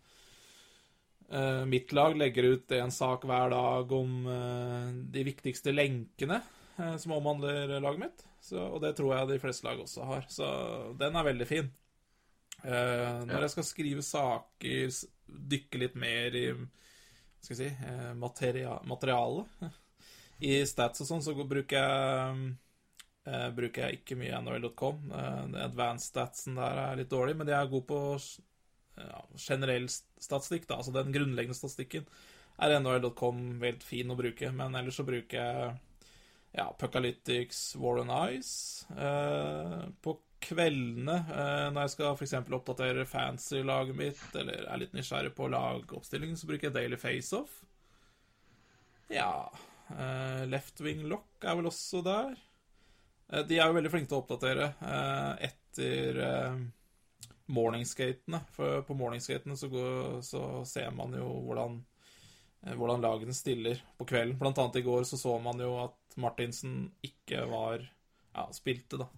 B: eh, Mitt lag legger ut en sak hver dag om eh, de viktigste lenkene eh, som omhandler laget mitt. Så, og det tror jeg de fleste lag også har. Så den er veldig fin. Eh, når jeg skal skrive saker, dykke litt mer i hva skal jeg si, eh, materia materialet i stats og sånn, så bruker jeg eh, bruker jeg ikke mye NHL.com. Eh, advanced statsen der er litt dårlig, men jeg er god på ja, generell st- statistikk, da. Altså den grunnleggende statistikken er NHL.com helt fin å bruke, men ellers så bruker jeg ja, Pucalytics, War on Ice. Eh, på kveldene, eh, når jeg skal f.eks. oppdatere fancy-laget mitt, eller er litt nysgjerrig på lagoppstillingen, så bruker jeg Daily Faceoff. Ja eh, Left Wing Lock er vel også der. Uh, de er jo veldig flinke til å oppdatere uh, etter morningskatene. For på morningskatene så, går, så ser man jo hvordan, hvordan lagene stiller på kvelden. Blant annet i går så så man jo at Martinsen ikke var Ja, spilte, da.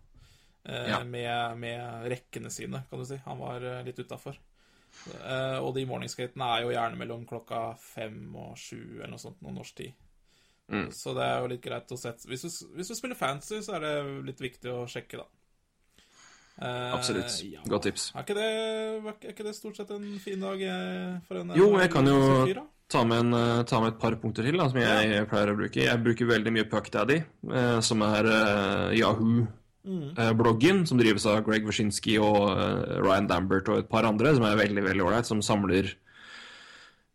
A: Ja.
B: med, med rekkene sine, kan du si. Han var litt utafor. Og de morningskatene er jo gjerne mellom klokka fem og sju eller noe sånt, noen norsk tid.
A: Mm.
B: Så det er jo litt greit å sette hvis du, hvis du spiller fancy, så er det litt viktig å sjekke, da. Eh,
A: Absolutt.
B: ja.
A: Godt tips.
B: Er ikke, det, er ikke det stort sett en fin dag eh, for en
A: Jo, jeg kan jo ta med, en, eh, ta med et par punkter til da, som jeg pleier å bruke. Jeg bruker veldig mye PuckDaddy, eh, som er eh, Yahoo-bloggen, som drives av Greg Wyszynski og eh, Ryan Dambert og et par andre, som er veldig veldig ålreit, som samler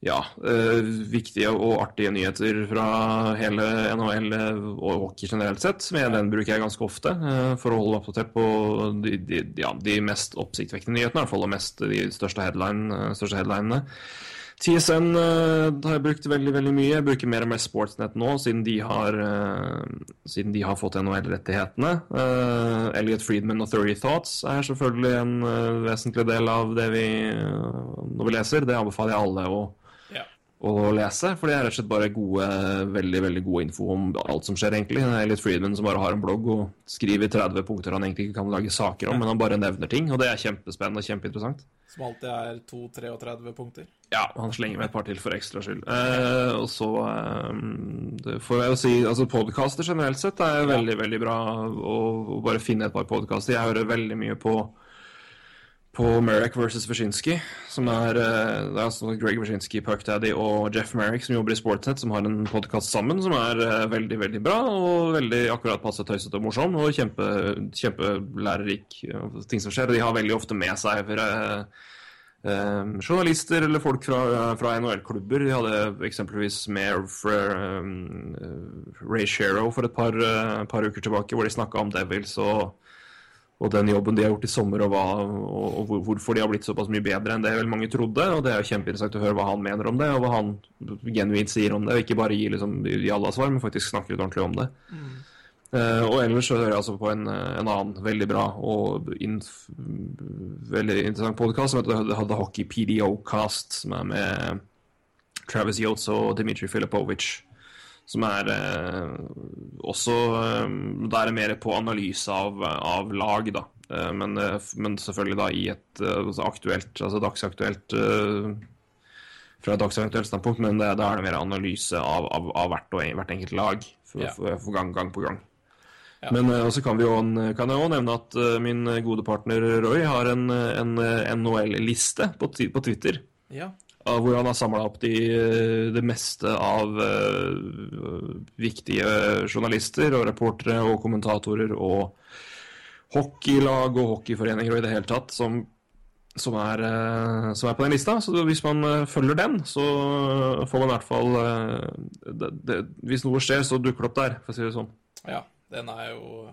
A: ja, eh, viktige og artige nyheter fra hele NHL og hockey generelt sett. Men den bruker jeg ganske ofte eh, for å holde oppdatert på de, de, ja, de mest oppsiktsvekkende nyhetene, i hvert fall mest de største, headline, eh, største headlinene. TSN eh, har jeg brukt veldig veldig mye. Jeg bruker mer og mer Sportsnet nå, siden de har, eh, siden de har fått NHL-rettighetene. Uh, Elliot Friedman og 30 Thoughts er selvfølgelig en vesentlig del av det vi når vi leser. Det anbefaler jeg alle å. Å lese, for det er rett og slett bare gode, veldig veldig gode info om alt som skjer, egentlig. Det er litt Friedman som bare har en blogg og skriver 30 punkter han egentlig ikke kan lage saker om, men han bare nevner ting, og det er kjempespennende og kjempeinteressant.
B: Som alltid er 2-33 punkter.
A: Ja, han slenger med et par til for ekstra skyld. Eh, og så eh, det får jeg jo si Altså, podkaster generelt sett er veldig, veldig bra å bare finne et par podkaster. Jeg hører veldig mye på på Merrick versus Wyszynski, som er eh, Det er altså Greg Wyszynski, Puck Daddy og Jeff Merrick som jobber i Sportsnet, som har en podkast sammen som er eh, veldig, veldig bra og veldig akkurat passe tøysete og morsom og kjempe, kjempelærerik eh, ting som skjer. Og de har veldig ofte med seg eh, eh, journalister eller folk fra, fra NHL-klubber. De hadde eksempelvis med for, um, Ray Shero for et par, par uker tilbake, hvor de snakka om Devils og, og den jobben de har gjort i sommer, og, hva, og, og hvorfor de har blitt såpass mye bedre enn det vel mange trodde. og Det er jo kjempeinteressant å høre hva han mener om det, og hva han genuint sier om det. og Ikke bare gi liksom, alle svar, men faktisk snakke litt ordentlig om det. Eh, og ellers så hører jeg altså på en, en annen veldig bra og veldig interessant podkast som heter The- Hockey PDO Cast, som er med Travis Yates og Dmitrij Filipovic. Som er eh, også eh, Da er mer på analyse av, av lag, da. Eh, men, eh, men selvfølgelig da i et eh, altså aktuelt, altså dagsaktuelt Fra et dagsaktuelt standpunkt, men da er det mer analyse av, av, av hvert, og hvert enkelt lag for,
B: Ja.
A: for, for gang, gang på gang.
B: Ja.
A: Men også kan, jo, kan jeg òg nevne at min gode partner Roy har en, en, en NHL-liste på, på Twitter.
B: Ja.
A: Hvor han har samla opp de, det meste av uh, viktige journalister og reportere og kommentatorer og hockeylag og hockeyforeninger og i det hele tatt som, som, er, uh, som er på den lista. Så hvis man uh, følger den, så får man i hvert fall det, det, Hvis noe skjer, så dukker det opp der, for å si det sånn.
B: ja. Den er jo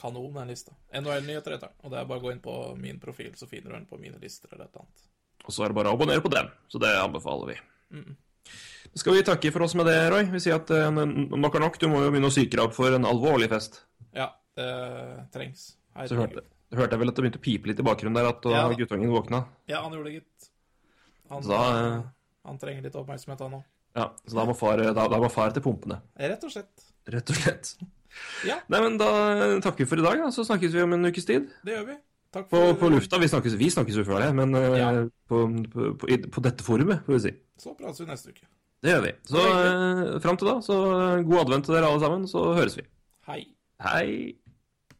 B: kanon, den lista. NHL-nyheter heter den. Og det er bare å gå inn på min profil, så finner du den på mine lister eller et eller annet.
A: Og så er det bare å abonnere på den. Så det anbefaler vi. Skal vi takke for oss med det, Roy? Vi sier at uh, nok er nok. Du må jo begynne å psyke deg opp for en alvorlig fest.
B: Ja, det trengs.
A: Så hørte, hørte jeg vel at det begynte å pipe litt i bakgrunnen der, at
B: Ja.
A: guttungen våkna.
B: Ja, han gjorde det, gitt. Han,
A: Så da, uh,
B: han trenger litt oppmerksomhet, han òg.
A: Ja, så da må far, da, da må far til pumpene.
B: Rett og slett.
A: Rett og slett.
B: Ja.
A: Nei, men da takker vi for i dag, da. Så snakkes vi om en ukes tid.
B: Det gjør vi. Takk
A: På,
B: for
A: på lufta. Vi snakkes, vi snakkes jo før det, men uh,
B: Ja.
A: på, på, på, på dette forumet, får vi si.
B: Så prates vi neste uke.
A: Det gjør vi. Så uh, fram til da, så uh, god advent til dere alle sammen, så høres vi.
B: Hei.
A: Hei.